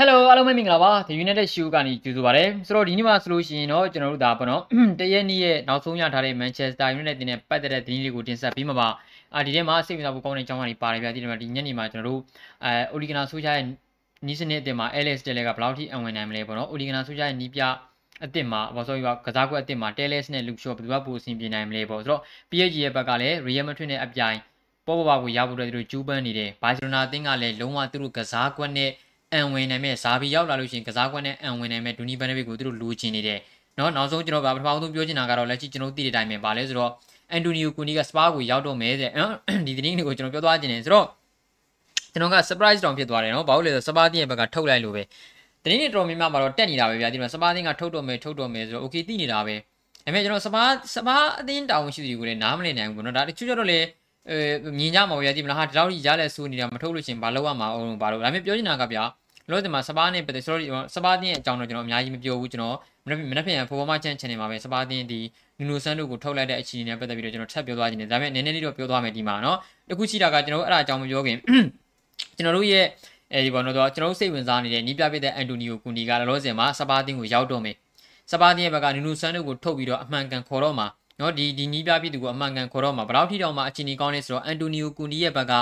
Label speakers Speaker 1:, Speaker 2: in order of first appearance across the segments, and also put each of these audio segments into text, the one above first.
Speaker 1: Hello အားလုံးပဲမင်္ဂလာပါ The United Show ကနေကြိုဆိုပါရစေဆိုတော့ဒီနေ့မှာဆိုလို့ရှိရင်တော့ကျွန်တော်တို့ဒါပေါ့နော်တရက်နေ့ရဲ့နောက်ဆုံးရထားတဲ့ Manchester United နဲ့ပတ်သက်တဲ့သတင်းလေးကိုတင်ဆက်ပေးမှာပါအာဒီထဲမှာစိတ်ဝင်စားဖို့ကောင်းတဲ့အကြောင်းအရာတွေပါတယ်ဗျာဒီထဲမှာဒီညနေမှာကျွန်တော်တို့အဲ Oligana ဆိုချရဲ့နီးစနစ်အတင်မှာ Alex Tele ကဘယ်လောက်ထိအဝင်နိုင်မလဲပေါ့နော် Oligana ဆိုချရဲ့နီးပြအစ်စ်မှာဘာဆိုပြီးကစားကွက်အစ်စ်မှာ Teles နဲ့ Luke Shaw ဘယ်သူကပိုအဆင်ပြေနိုင်မလဲပေါ့ဆိုတော့ PSG ရဲ့ဘက်ကလည်း Real Madrid နဲ့အပြိုင်ပေါ်ပေါ်ပါကိုရဖို့အတွက်သူတို့ကျူးပန်းနေတယ်ဘာစီလိုနာအသင်းကလည်းလုံးဝသူတို့ကစားကွက်နဲ့ အန်ဝင်နိုင်မဲ့ဇာဘီရောက်လာလို့ရှိရင်ကစားကွက်နဲ့အန်ဝင်နိုင်မဲ့ဒူနီဘန်နဘစ်ကိုသူတို့လိုချင်နေတယ်เนาะနောက်ဆုံးကျွန်တော်ကပထမဆုံးပြောချင်တာကတော့လက်ရှိကျွန်တော်သိတဲ့အတိုင်းပဲဗာလဲဆိုတော့အန်တိုနီယိုကူနီကစပါးကိုရောက်တော့မယ်တဲ့ဒီသတင်းတွေကိုကျွန်တော်ပြောသွားခြင်းနေဆိုတော့ကျွန်တော်က surprise တောင်ဖြစ်သွားတယ်เนาะဘာလို့လဲဆိုတော့စပါးတင်းရဲ့ဘက်ကထုတ်လိုက်လို့ပဲသတင်းတွေတော်များများမှာတော့တက်နေတာပဲဗျာဒီမှာစပါးတင်းကထုတ်တော့မယ်ထုတ်တော့မယ်ဆိုတော့ okay သိနေတာပဲဒါပေမဲ့ကျွန်တော်စပါးစပါးအသင်းတောင်းရှိသူတွေကိုလည်းနားမလည်နိုင်ဘူးပေါ့နော်ဒါတချို့ကျတော့လေအဲမြင်ကြမှာဗျာဒီမလားဟာဒီလောက်ကြီးရလဲဆိုနေတာမထုတ်လို့ရှင်ဘာလုပ်ရမှာအောင်ဘာလို့ဒါပေမဲ့ပြောချင်တာကဗျာ လောဆယ်မှာစပါးနဲ့ပတ်သက် sorry စပါးတင်းရဲ့အကြောင်းတော့ကျွန်တော်အများကြီးမပြောဘူးကျွန်တော်မနေ့မနေ့ပြန်ဖော်ဖော်မချန် channel မှာပဲစပါးတင်းဒီနူနိုဆန်တို့ကိုထုတ်လိုက်တဲ့အခြေအနေနဲ့ပတ်သက်ပြီးတော့ကျွန်တော်ထပ်ပြောသွားခြင်းတယ်ဒါပေမဲ့နည်းနည်းလေးတော့ပြောသွားမယ်ဒီမှာเนาะတခုရှိတာကကျွန်တော်အဲ့ဒါအကြောင်းမပြောခင်ကျွန်တော်တို့ရဲ့အဲဒီပေါ်တော့ကျွန်တော်တို့စိတ်ဝင်စားနေတဲ့နီးပြပြတဲ့အန်တိုနီယိုကူနီကလောဆယ်မှာစပါးတင်းကိုရောက်တော့မယ်စပါးတင်းရဲ့ဘက်ကနူနိုဆန်တို့ကိုထုတ်ပြီးတော့အမှန်ကန်ခေါ်တော့မှာနော်ဒီဒီနီးပြပြသူကိုအမှန်ကန်ခေါ်တော့မှာဘယ်လောက်ထိတောင်မှအခြေအနေကောင်းလဲဆိုတော့အန်တိုနီယိုကူနီရဲ့ဘက်က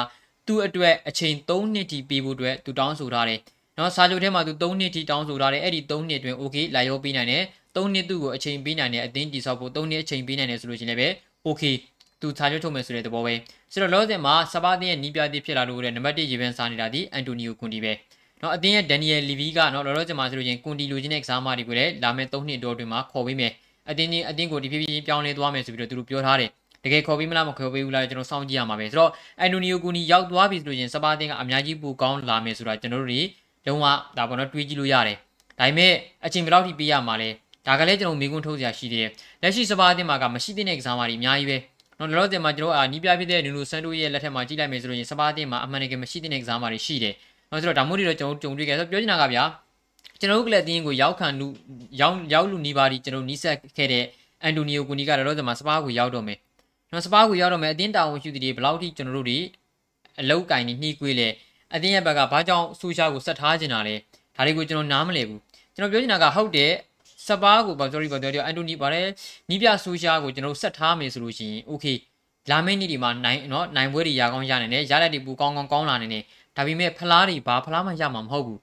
Speaker 1: သူ့အတွက်အချိန်3နှစ်ထိပေးဖို့အတွက်သူတောင်းဆိုထားတယ် နော်စာချုပ်ထဲမှာသူ3နှစ်ထိတောင်းဆိုထားတယ်အဲ့ဒီ3နှစ်အတွင်း okay လိုက်ရောပေးနိုင်တယ်3နှစ်သူ့ကိုအချိန်ပေးနိုင်တယ်အသင်းတည်ဆောက်ဖို့3နှစ်အချိန်ပေးနိုင်တယ်ဆိုလို့ရှိရင်လည်းပဲ okay သူစာချုပ်ထုတ်မယ်ဆိုတဲ့သဘောပဲဆိုတော့လောဆယ်မှာစပါးတင်းရဲ့နီးပြတိဖြစ်လာလို့တဲ့နံပါတ်1ရေပန်းစားနေတာဒီအန်တိုနီယိုကွန်တီပဲနော်အသင်းရဲ့ဒန်နီယယ်လီဗီကနော်လောလောဆယ်မှာဆိုလို့ချင်းကွန်တီလိုချင်တဲ့ကစားမတွေကိုလည်းလာမယ့်3နှစ်တောအတွင်းမှာခေါ်ပေးမယ်အတင်းချင်းအတင်းကိုဒီဖြည်းဖြည်းပြောင်းလဲသွားမယ်ဆိုပြီးတော့သူတို့ပြောထားတယ်တကယ်ခေါ်ပြီးမလားမခေါ်ပေးဘူးလားကျွန်တော်စောင့်ကြည့်ရမှာပဲဆိုတော့အန်တိုနီယိုကူနီရောက်သွားပြီဆိုလို့ချင်းစပါးတင်းကအများကြီးပိုကောင်းလာမယ်ဆိုတာကျွန်တော်တို့တွေ လုံးဝဒါပေါ့နော်တွေးကြည့်လို့ရတယ်ဒါပေမဲ့အချိန်ဘယ်လောက်ထိပေးရမှာလဲဒါကလည်းကျွန်တော်မိကွန်းထုတ်စရာရှိသေးတယ်လက်ရှိစပါးအသင်းမှာကမရှိတဲ့ကစားမတွေအများကြီးပဲနော်လောလောဆယ်မှာကျွန်တော်အာနီးပြဖြစ်တဲ့နူနူဆန်တိုရဲ့လက်ထက်မှာကြည့်လိုက်မယ်ဆိုလို့ရင်စပါးအသင်းမှာအမှန်တကယ်မရှိတဲ့ကစားမတွေရှိတယ်နော်ဆိုတော့ဒါမို့ဒီတော့ကျွန်တော်ကြုံတွေ့ခဲ့ဆိုပြောချင်တာကဗျာကျွန်တော်တို့ကလပ်တင်းကိုရောက်ခံလူရောက်ရောက်လူနီးပါးဒီကျွန်တော်နီးဆက်ခဲ့တဲ့အန်တိုနီယိုကူနီကလောလောဆယ်မှာစပါးကိုရောက်တော့မယ်နော်စပါးကိုရောက်တော့မယ်အသင်းတာဝန်ရှိသူတွေဘယ်လောက်ထိကျွန်တော်တို့တွေအလောက်ကင်နေနှီးကွေးလဲ အတင်းရဲ့ဘက်ကဘာကြောင့်ဆူရှာကိုဆက်ထားနေတာလဲဒါတွေကိုကျွန်တော်နားမလည်ဘူးကျွန်တော်ပြောချင်တာကဟုတ်တယ်စပါးကိုဘာ sorry ဘာပြောတယ်အန်တိုနီဗါလဲနီးပြဆူရှာကိုကျွန်တော်ဆက်ထားမယ်ဆိုလို့ရှိရင် okay လာမယ့်နေ့ဒီမှာနိုင်နော်နိုင်ပွဲတွေရကောင်းရနိုင်တယ်ရလက်တွေပူကောင်းကောင်းကောင်းလာနေတယ်ဒါပေမဲ့ဖလားတွေဘာဖလားမှရမှာမဟုတ်ဘူး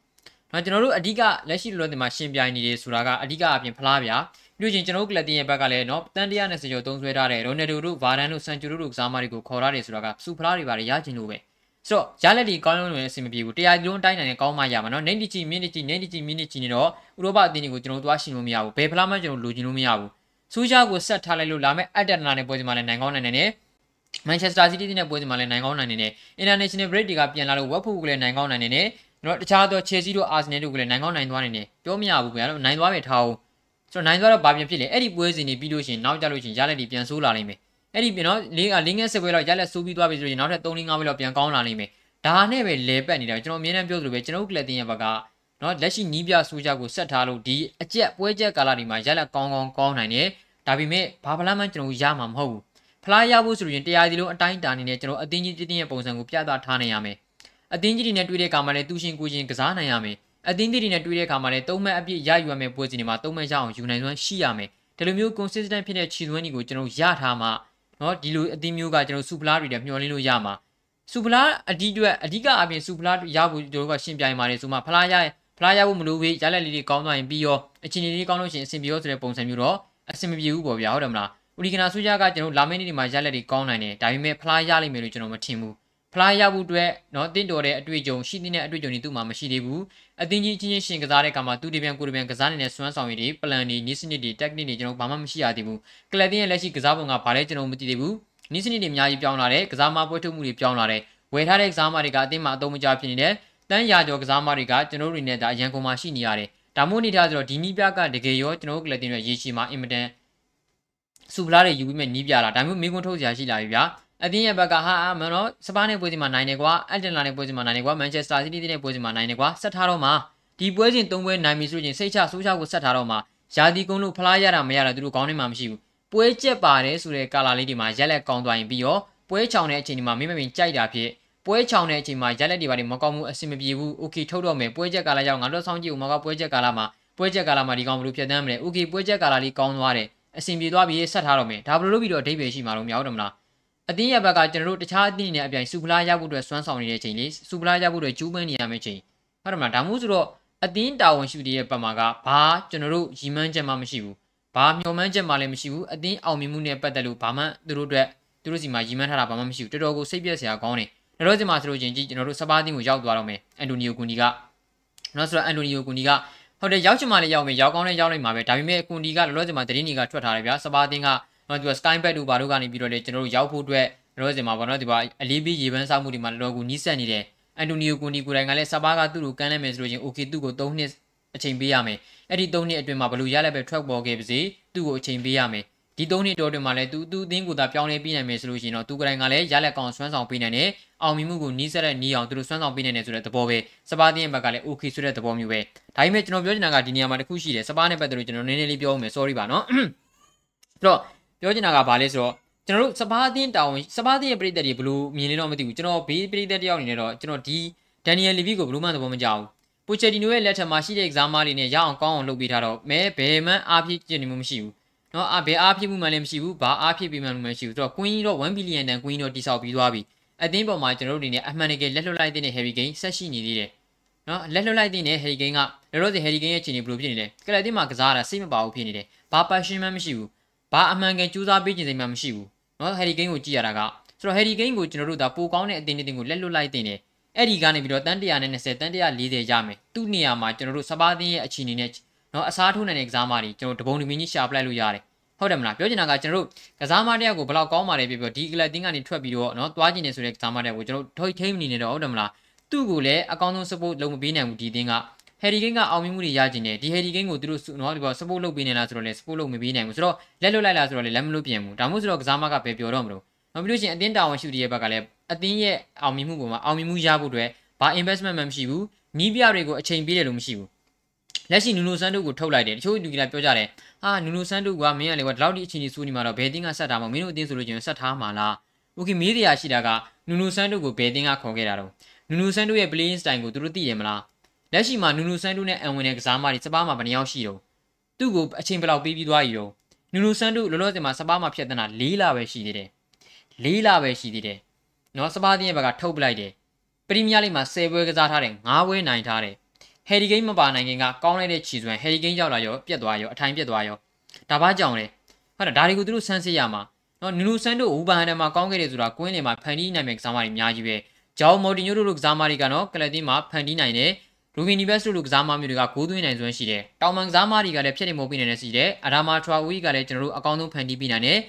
Speaker 1: နော်ကျွန်တော်တို့အဓိကလက်ရှိလောလောဆယ်မှာရှင်ပြိုင်နေတယ်ဆိုတာကအဓိကအပြင်ဖလားဗျာပြီးရင်ကျွန်တော်တို့ကလပ်တင်ရဲ့ဘက်ကလည်းနော်တန်120ကျော်သုံးဆွဲထားတယ်ရိုနယ်ဒိုတို့ဗာဒန်တို့ဆန်ချူတို့ကစားမတွေကိုခေါ်ထားတယ်ဆိုတာကစူဖလားတွေပါရရချင်လို့ပဲ ဆိုတော့ရလက်ဒီကောင်းလုံးတွေအဆင်မပြေဘူးတရားကြီးလုံးတိုင်းနိုင်တဲ့ကောင်းမှရမှာနော်နေတီချီမင်းတီချီနေတီချီမင်းတီချီနေတော့ဥရောပအသင်းတွေကိုကျွန်တော်တို့သွားရှင်လို့မရဘူးဘယ်ဖလားမှကျွန်တော်လိုချင်လို့မရဘူးဆူရှာကိုဆက်ထားလိုက်လို့လာမယ့်အက်တနာနဲ့ပွဲစီမှာလည်းနိုင်ကောင်းနိုင်နေတယ်မန်ချက်စတာစီးတီးနဲ့ပွဲစီမှာလည်းနိုင်ကောင်းနိုင်နေတယ် International Break တွေကပြန်လာလို့ဝက်ဖူကလည်းနိုင်ကောင်းနိုင်နေတယ်နော်တခြားသော Chelsea တို့ Arsenal တို့ကလည်းနိုင်ကောင်းနိုင်သွားနေတယ်ပြောမရဘူးဗျာတော့နိုင်သွားမယ်ထားအောင်ဆိုတော့နိုင်သွားတော့ဘာပြန်ဖြစ်လဲအဲ့ဒီပွဲစဉ်တွေပြီးလို့ရှိရင်နောက်ကြလို့ရှိရင်ရလက်တွေပြန်ဆိုးလာနိုင်မယ် အဲ့ဒီပြန်တော့လေးကလေးငယ်ဆက်ပွဲတော့ရလက်ဆိုးပြီးသွားပြီဆိုရင်နောက်ထပ်3 5ပွဲလောက်ပြန်ကောင်းလာနိုင်မယ်ဒါနဲ့ပဲလဲပတ်နေတာကျွန်တော်အမြဲတမ်းပြောသလိုပဲကျွန်တော်ကလပ်တင်ရဲ့ဘက်ကနော်လက်ရှိနီးပြဆူကြကိုဆက်ထားလို့ဒီအကျက်ပွဲကျက်ကာလတွေမှာရက်လက်ကောင်းကောင်းကောင်းနိုင်တယ်ဒါပေမဲ့ဘာဖလားမှကျွန်တော်ရမှာမဟုတ်ဘူးဖလားရဖို့ဆိုရင်တရားစီလုံးအတိုင်းတာနေနဲ့ကျွန်တော်အတင်းကြီးတင်းရဲ့ပုံစံကိုပြသထားနိုင်ရမယ်အတင်းကြီးတွေနဲ့တွေ့တဲ့အခါမှာလည်းသူရှင်ကိုရှင်ကစားနိုင်ရမယ်အတင်းကြီးတွေနဲ့တွေ့တဲ့အခါမှာလည်းသုံးမအပြည့်ရယူရမယ်ပွဲစဉ်တွေမှာသုံးမရအောင်ယူနိုင်စွမ်းရှိရမယ်ဒီလိုမျိုး consistent ဖြစ်တဲ့ခြေသွင်းတွေကိုကျွန်တော်ရထားမှ နော်ဒီလိုအသီးမျိုးကကျွန်တော်စူပလာတွေနဲ့မျှော်လင့်လို့ရမှာစူပလာအဓိအတွက်အဓိကအပြင်စူပလာရဖို့ကျွန်တော်ကရှင်းပြရင်ပါတယ်ဆိုမှဖလားရရင်ဖလားရဖို့မလိုဘူးရလက်လေးတွေကောင်းသွားရင်ပြီးရောအချင်းချင်းလေးကောင်းလို့ရှိရင်အဆင်ပြေရောဆိုတဲ့ပုံစံမျိုးတော့အဆင်မပြေဘူးပေါ့ဗျာဟုတ်တယ်မလားဥရိကနာဆူရကကျွန်တော်လာမယ့်နေ့ဒီမှာရလက်တွေကောင်းနိုင်တယ်ဒါပေမဲ့ဖလားရလိမ့်မယ်လို့ကျွန်တော်မထင်ဘူး ဖလားရဖို့အတွက်နော်တင့်တော်တဲ့အတွေ့အကြုံရှိတဲ့အတွေ့အကြုံတွေသူ့မှာမရှိသေးဘူးအတင်းကြီးချင်းချင်းရှင်ကစားတဲ့ကမှာသူဒီပြန်ကိုဒီပြန်ကစားနေတဲ့စွမ်းဆောင်ရည်တွေ plan တွေနီးစနစ်တွေ technique တွေကျွန်တော်ဘာမှမရှိရသေးဘူးကလပ်တင်းရဲ့လက်ရှိကစားပုံကဘာလဲကျွန်တော်မသိသေးဘူးနီးစနစ်တွေအများကြီးပြောင်းလာတယ်ကစားမပွဲထုတ်မှုတွေပြောင်းလာတယ်ဝယ်ထားတဲ့ကစားမတွေကအတင်းမှာအသုံးမချဖြစ်နေတယ်တန်းရာကျော်ကစားမတွေကကျွန်တော်တို့တွေနဲ့ဒါအရန်ကုန်မှာရှိနေရတယ်ဒါမှမဟုတ်နေထားဆိုတော့ဒီနီးပြကတကယ်ရောကျွန်တော်တို့ကလပ်တင်းရဲ့ရေရှည်မှာအင်မတန်စူပလာတွေယူပြီးမဲ့နီးပြလာဒါမျိုးမင်းကွန်းထုတ်စရာရှိလာပြီဗျာ အတင်းရဲ့ဘက်ကဟာမနော်စပါးနဲ့ပွဲစီမှာနိုင်တယ်ကွာအက်တန်လာနဲ့ပွဲစီမှာနိုင်တယ်ကွာမန်ချက်စတာစီးတီးနဲ့ပွဲစီမှာနိုင်တယ်ကွာဆက်ထားတော့မှာဒီပွဲစဉ်၃ပွဲနိုင်ပြီဆိုရင်စိတ်ချဆိုးချကိုဆက်ထားတော့မှာယာတီကုန်းလို့ဖလားရတာမရတာသူတို့ကောင်းနေမှာမရှိဘူးပွဲကျက်ပါတယ်ဆိုတဲ့ကာလာလေးတွေမှာရက်လက်ကောင်းသွားရင်ပြီးရောပွဲချောင်တဲ့အချိန်ဒီမှာမိမမင်ကြိုက်တာဖြစ် ပွဲချောင်တဲ့အချိန်မှာရက်လက်တွေပါတယ်မကောင်းဘူးအဆင်မပြေဘူးโอเคထုတ်တော့မယ်ပွဲချက်ကာလရောက်ငါတို့ဆောင်းကြည့်ဦးမကပွဲချက်ကာလမှာပွဲချက်ကာလမှာဒီကောင်ဘယ်လိုဖြတ်သန်းမလဲโอเคပွဲချက်ကာလလေးကောင်းသွားတယ်အဆင်ပြေသွားပြီဆက်ထားတော့မယ်ဒါဘယ်လိုလုပ်ပြီးတော့အဓိပ္ပာယ်ရှိမှာတော့မရဘူးမလား အတင်းရဘက်ကကျွန်တော်တို့တခြားအတင်းတွေနဲ့အပြိုင်စူပလာရဖို့အတွက်စွမ်းဆောင်နေတဲ့အချိန်လေးစူပလာရဖို့အတွက်ကျူးပန်းနေရမယ့်ချိန်ဟုတ်တယ်မလားဒါမှမဟုတ်ဆိုတော့အတင်းတာဝန်ရှိတဲ့ဘက်မှာကဘာကျွန်တော်တို့ရီမန်းချက်မှမရှိဘူးဘာမျှော်မှန်းချက်မှလည်းမရှိဘူးအတင်းအောင်မြင်မှုနဲ့ပတ်သက်လို့ဘာမှသူတို့အတွက်သူတို့စီမှာရီမန်းထားတာဘာမှမရှိဘူးတော်တော်ကိုစိတ်ပြက်စရာကောင်းတယ်တော်တော်စီမှာဆိုလို့ချင်းကြီးကျွန်တော်တို့စပါးတင်းကိုရောက်သွားတော့မယ်အန်တိုနီယိုဂူနီကနော်ဆိုတော့အန်တိုနီယိုဂူနီကဟုတ်တယ်ရောက်ချင်မှလည်းရောက်မယ်ရောက်ကောင်းလည်းရောက်နိုင်မှာပဲဒါပေမဲ့ကွန်ဒီကလောလောဆယ်မှာတရင်ကြီးကထွက်ထားတယ်ဗျာစပါးတင်းက နော်သူက sky bet တို့ဘာတို့ကနေပြီးတော့လေကျွန်တော်တို့ရောက်ဖို့အတွက်လောလောဆယ်မှာပေါ့နော်ဒီပါအလေးပြီးရေပန်းစားမှုတွေမှာလောလောကူနီးစပ်နေတယ်အန်တိုနီယိုကွန်ဒီကိုယ်တိုင်ကလည်းစပါးကသူ့ကိုကမ်းလဲမယ်ဆိုလို့ချင်း okay သူ့ကို3နှစ်အချိန်ပေးရမယ်အဲ့ဒီ3နှစ်အတွင်းမှာဘလို့ရလက်ပဲထွက်ပေါ်ခဲ့ပါစေသူ့ကိုအချိန်ပေးရမယ်ဒီ3နှစ်တော်တွင်မှာလည်းသူသူအသင်းကိုသာပြောင်းလဲပေးနိုင်မယ်ဆိုလို့ရှိရင်တော့သူကိုယ်တိုင်ကလည်းရလက်ကောင်ဆွမ်းဆောင်ပေးနိုင်တယ်အောင်မြင်မှုကိုနီးစပ်တဲ့နီးအောင်သူတို့ဆွမ်းဆောင်ပေးနိုင်တယ်ဆိုတဲ့သဘောပဲစပါးတင်းရဲ့ဘက်ကလည်း okay ဆိုတဲ့သဘောမျိုးပဲဒါပေမဲ့ကျွန်တော်ပြောချင်တာကဒီနေရာမှာတစ်ခုရှိတယ်စပါးနဲ့ပတ်သက်လို့ကျွန်တော်နည်းနည်းလေးပြောအောင်မယ် sorry ပါနော်အဲ့တော့ ပြောချင်တာကဘာလဲဆိုတော့ကျွန်တော်တို့စပါးတင်းတောင်းစပါးတင်းရဲ့ပြည်သက်တွေဘလို့မြင်နေတော့မသိဘူးကျွန်တော်ဘေးပြည်သက်တယောက်အနေနဲ့တော့ကျွန်တော်ဒီဒန်နီယယ်လီဗီကိုဘလို့မှသဘောမကျဘူးပိုချက်တီနိုရဲ့လက်ထက်မှာရှိတဲ့ exam တွေနဲ့ရအောင်ကောင်းအောင်လုပ်ပေးထားတော့မဲဘယ်မှအားဖြည့်ကျင်နေမှုမရှိဘူးနော်အဘယ်အားဖြည့်မှုမှလည်းမရှိဘူးဘာအားဖြည့်ပေးမှလည်းမရှိဘူးဆိုတော့ Queen တော့1 billion တန် Queen တော့တိဆောက်ပြီးသွားပြီအသင်းပေါ်မှာကျွန်တော်တို့အနေနဲ့အမှန်တကယ်လက်လွတ်လိုက်တဲ့ Harry Kane ဆက်ရှိနေသေးတယ်နော်လက်လွတ်လိုက်တဲ့ Harry Kane ကလောလောဆယ် Harry Kane ရဲ့အခြေအနေဘယ်လိုဖြစ်နေလဲကလပ်တင်းမှာကစားတာစိတ်မပါဘူးဖြစ်နေတယ်ဘာ passion မှမရှိဘူး ဘာအမှန်ကန်ကြိုးစားပေးခြင်းစိတ်မှမရှိဘူးနော် Harry Kane ကိုကြည့်ရတာကဆိုတော့ Harry Kane ကိုကျွန်တော်တို့ဒါပိုကောင်းတဲ့အသင်းတစ်ကိုလက်လွတ်လိုက်တဲ့အဲ့ဒီကနေပြီးတော့တန်း120တန်း140ရမယ်သူ့နေရာမှာကျွန်တော်တို့စပါးသင်းရဲ့အခြေအနေနဲ့နော်အစားထိုးနိုင်တဲ့ကစားမတွေကျွန်တော်တပုံတမင်းကြီးရှာပလိုက်လို့ရတယ်ဟုတ်တယ်မလားပြောချင်တာကကျွန်တော်တို့ကစားမတယောက်ကိုဘယ်လောက်ကောင်းပါလဲပြပြဒီကလပ်တင်းကနေထွက်ပြီးတော့နော်သွားကျင်နေဆိုတဲ့ကစားမတယောက်ကိုကျွန်တော်ထိတ်ထိမ့်နေနေတော့ဟုတ်တယ်မလားသူ့ကိုလည်းအကောင်းဆုံး support လုပ်မပေးနိုင်ဘူးဒီတင်းက ဟယ်ရီကိန်းကအောင်မြင်မှုတွေရကျင်တယ်ဒီဟယ်ရီကိန်းကိုသူတို့နော်ဒီပေါ် support လုပ်ပေးနေလားဆိုတော့လေ support လုပ်မပေးနိုင်ဘူးဆိုတော့လက်လွတ်လိုက်လားဆိုတော့လေလက်မလွတ်ပြန်ဘူးဒါမှမဟုတ်ဆိုတော့ကစားမကပဲပြောတော့မလို့နောက်ပြီးလို့ရှိရင်အတင်းတာဝန်ရှိတဲ့ဘက်ကလည်းအတင်းရဲ့အောင်မြင်မှုပေါ်မှာအောင်မြင်မှုရဖို့အတွက်ဘာ investment မှမရှိဘူးနီးပြတွေကိုအချိန်ပေးတယ်လို့မရှိဘူးလက်ရှိနူနိုဆန်တို့ကိုထုတ်လိုက်တယ်တချို့လူကြီးကပြောကြတယ်ဟာနူနိုဆန်တို့ကမင်းကလေကွာဒီလောက်ဒီအချိန်ကြီးစူးနေမှာတော့ဘယ်တင်းကဆက်တာမမင်းတို့အတင်းဆိုလို့ချင်းဆက်ထားမှာလားโอเคမေးတရားရှိတာကနူနိုဆန်တို့ကိုဘယ်တင်းကခေါ်ခဲ့တာတော့နူနိုဆန်တို့ရဲ့ playing style ကိုသူတို့သိရမလား လက်ရှိမှာနူနိုဆန်တို့နဲ့အန်ဝင်တဲ့ကစားမတွေစပားမှာဘယ်နှယောက်ရှိတော့သူ့ကိုအချိန်ဘယ်လောက်ပေးပြီးသွားပြီတော့နူနိုဆန်တို့လောလောဆယ်မှာစပားမှာဖြတ်တန်းတာ၄လပဲရှိသေးတယ်၄လပဲရှိသေးတယ်နော်စပားတင်းရဲ့ဘက်ကထုတ်ပလိုက်တယ်ပရီးမီးယားလိမှာ10ပွဲကစားထားတယ်9ပွဲနိုင်ထားတယ်ဟယ်ရီကိန်းမပါနိုင်ခင်ကကောင်းလိုက်တဲ့ခြေစွမ်းဟယ်ရီကိန်းရောက်လာရောပြက်သွားရောအထိုင်ပြက်သွားရောဒါဘာကြောင့်လဲဟုတ်တယ်ဒါတွေကိုသူတို့ဆန်းစစ်ရမှာနော်နူနူဆန်တို့ဝူဘန်ဟန်တမှာကောင်းခဲ့တယ်ဆိုတာကွင်းလင်မှာဖန်တီးနိုင်မဲ့ကစားမတွေအများကြီးပဲဂျောင်းမော်တီညိုတို့လိုကစားမတွေကနော်ကလပ်တင်းမှာဖန်တီးနိုင်တယ် ရူဘီနီဘက်စ်တို့လိုကစားမမျိုးတွေကဂိုးသွင်းနိုင်စွမ်းရှိတယ်တောင်မန်ကစားမတွေကလည်းဖြစ်နေမို့ပြနေတယ်ရှိတယ်အဒါမာထရာဝီကလည်းကျွန်တော်တို့အကောင်းဆုံးဖန်တီးပြနိုင်တယ်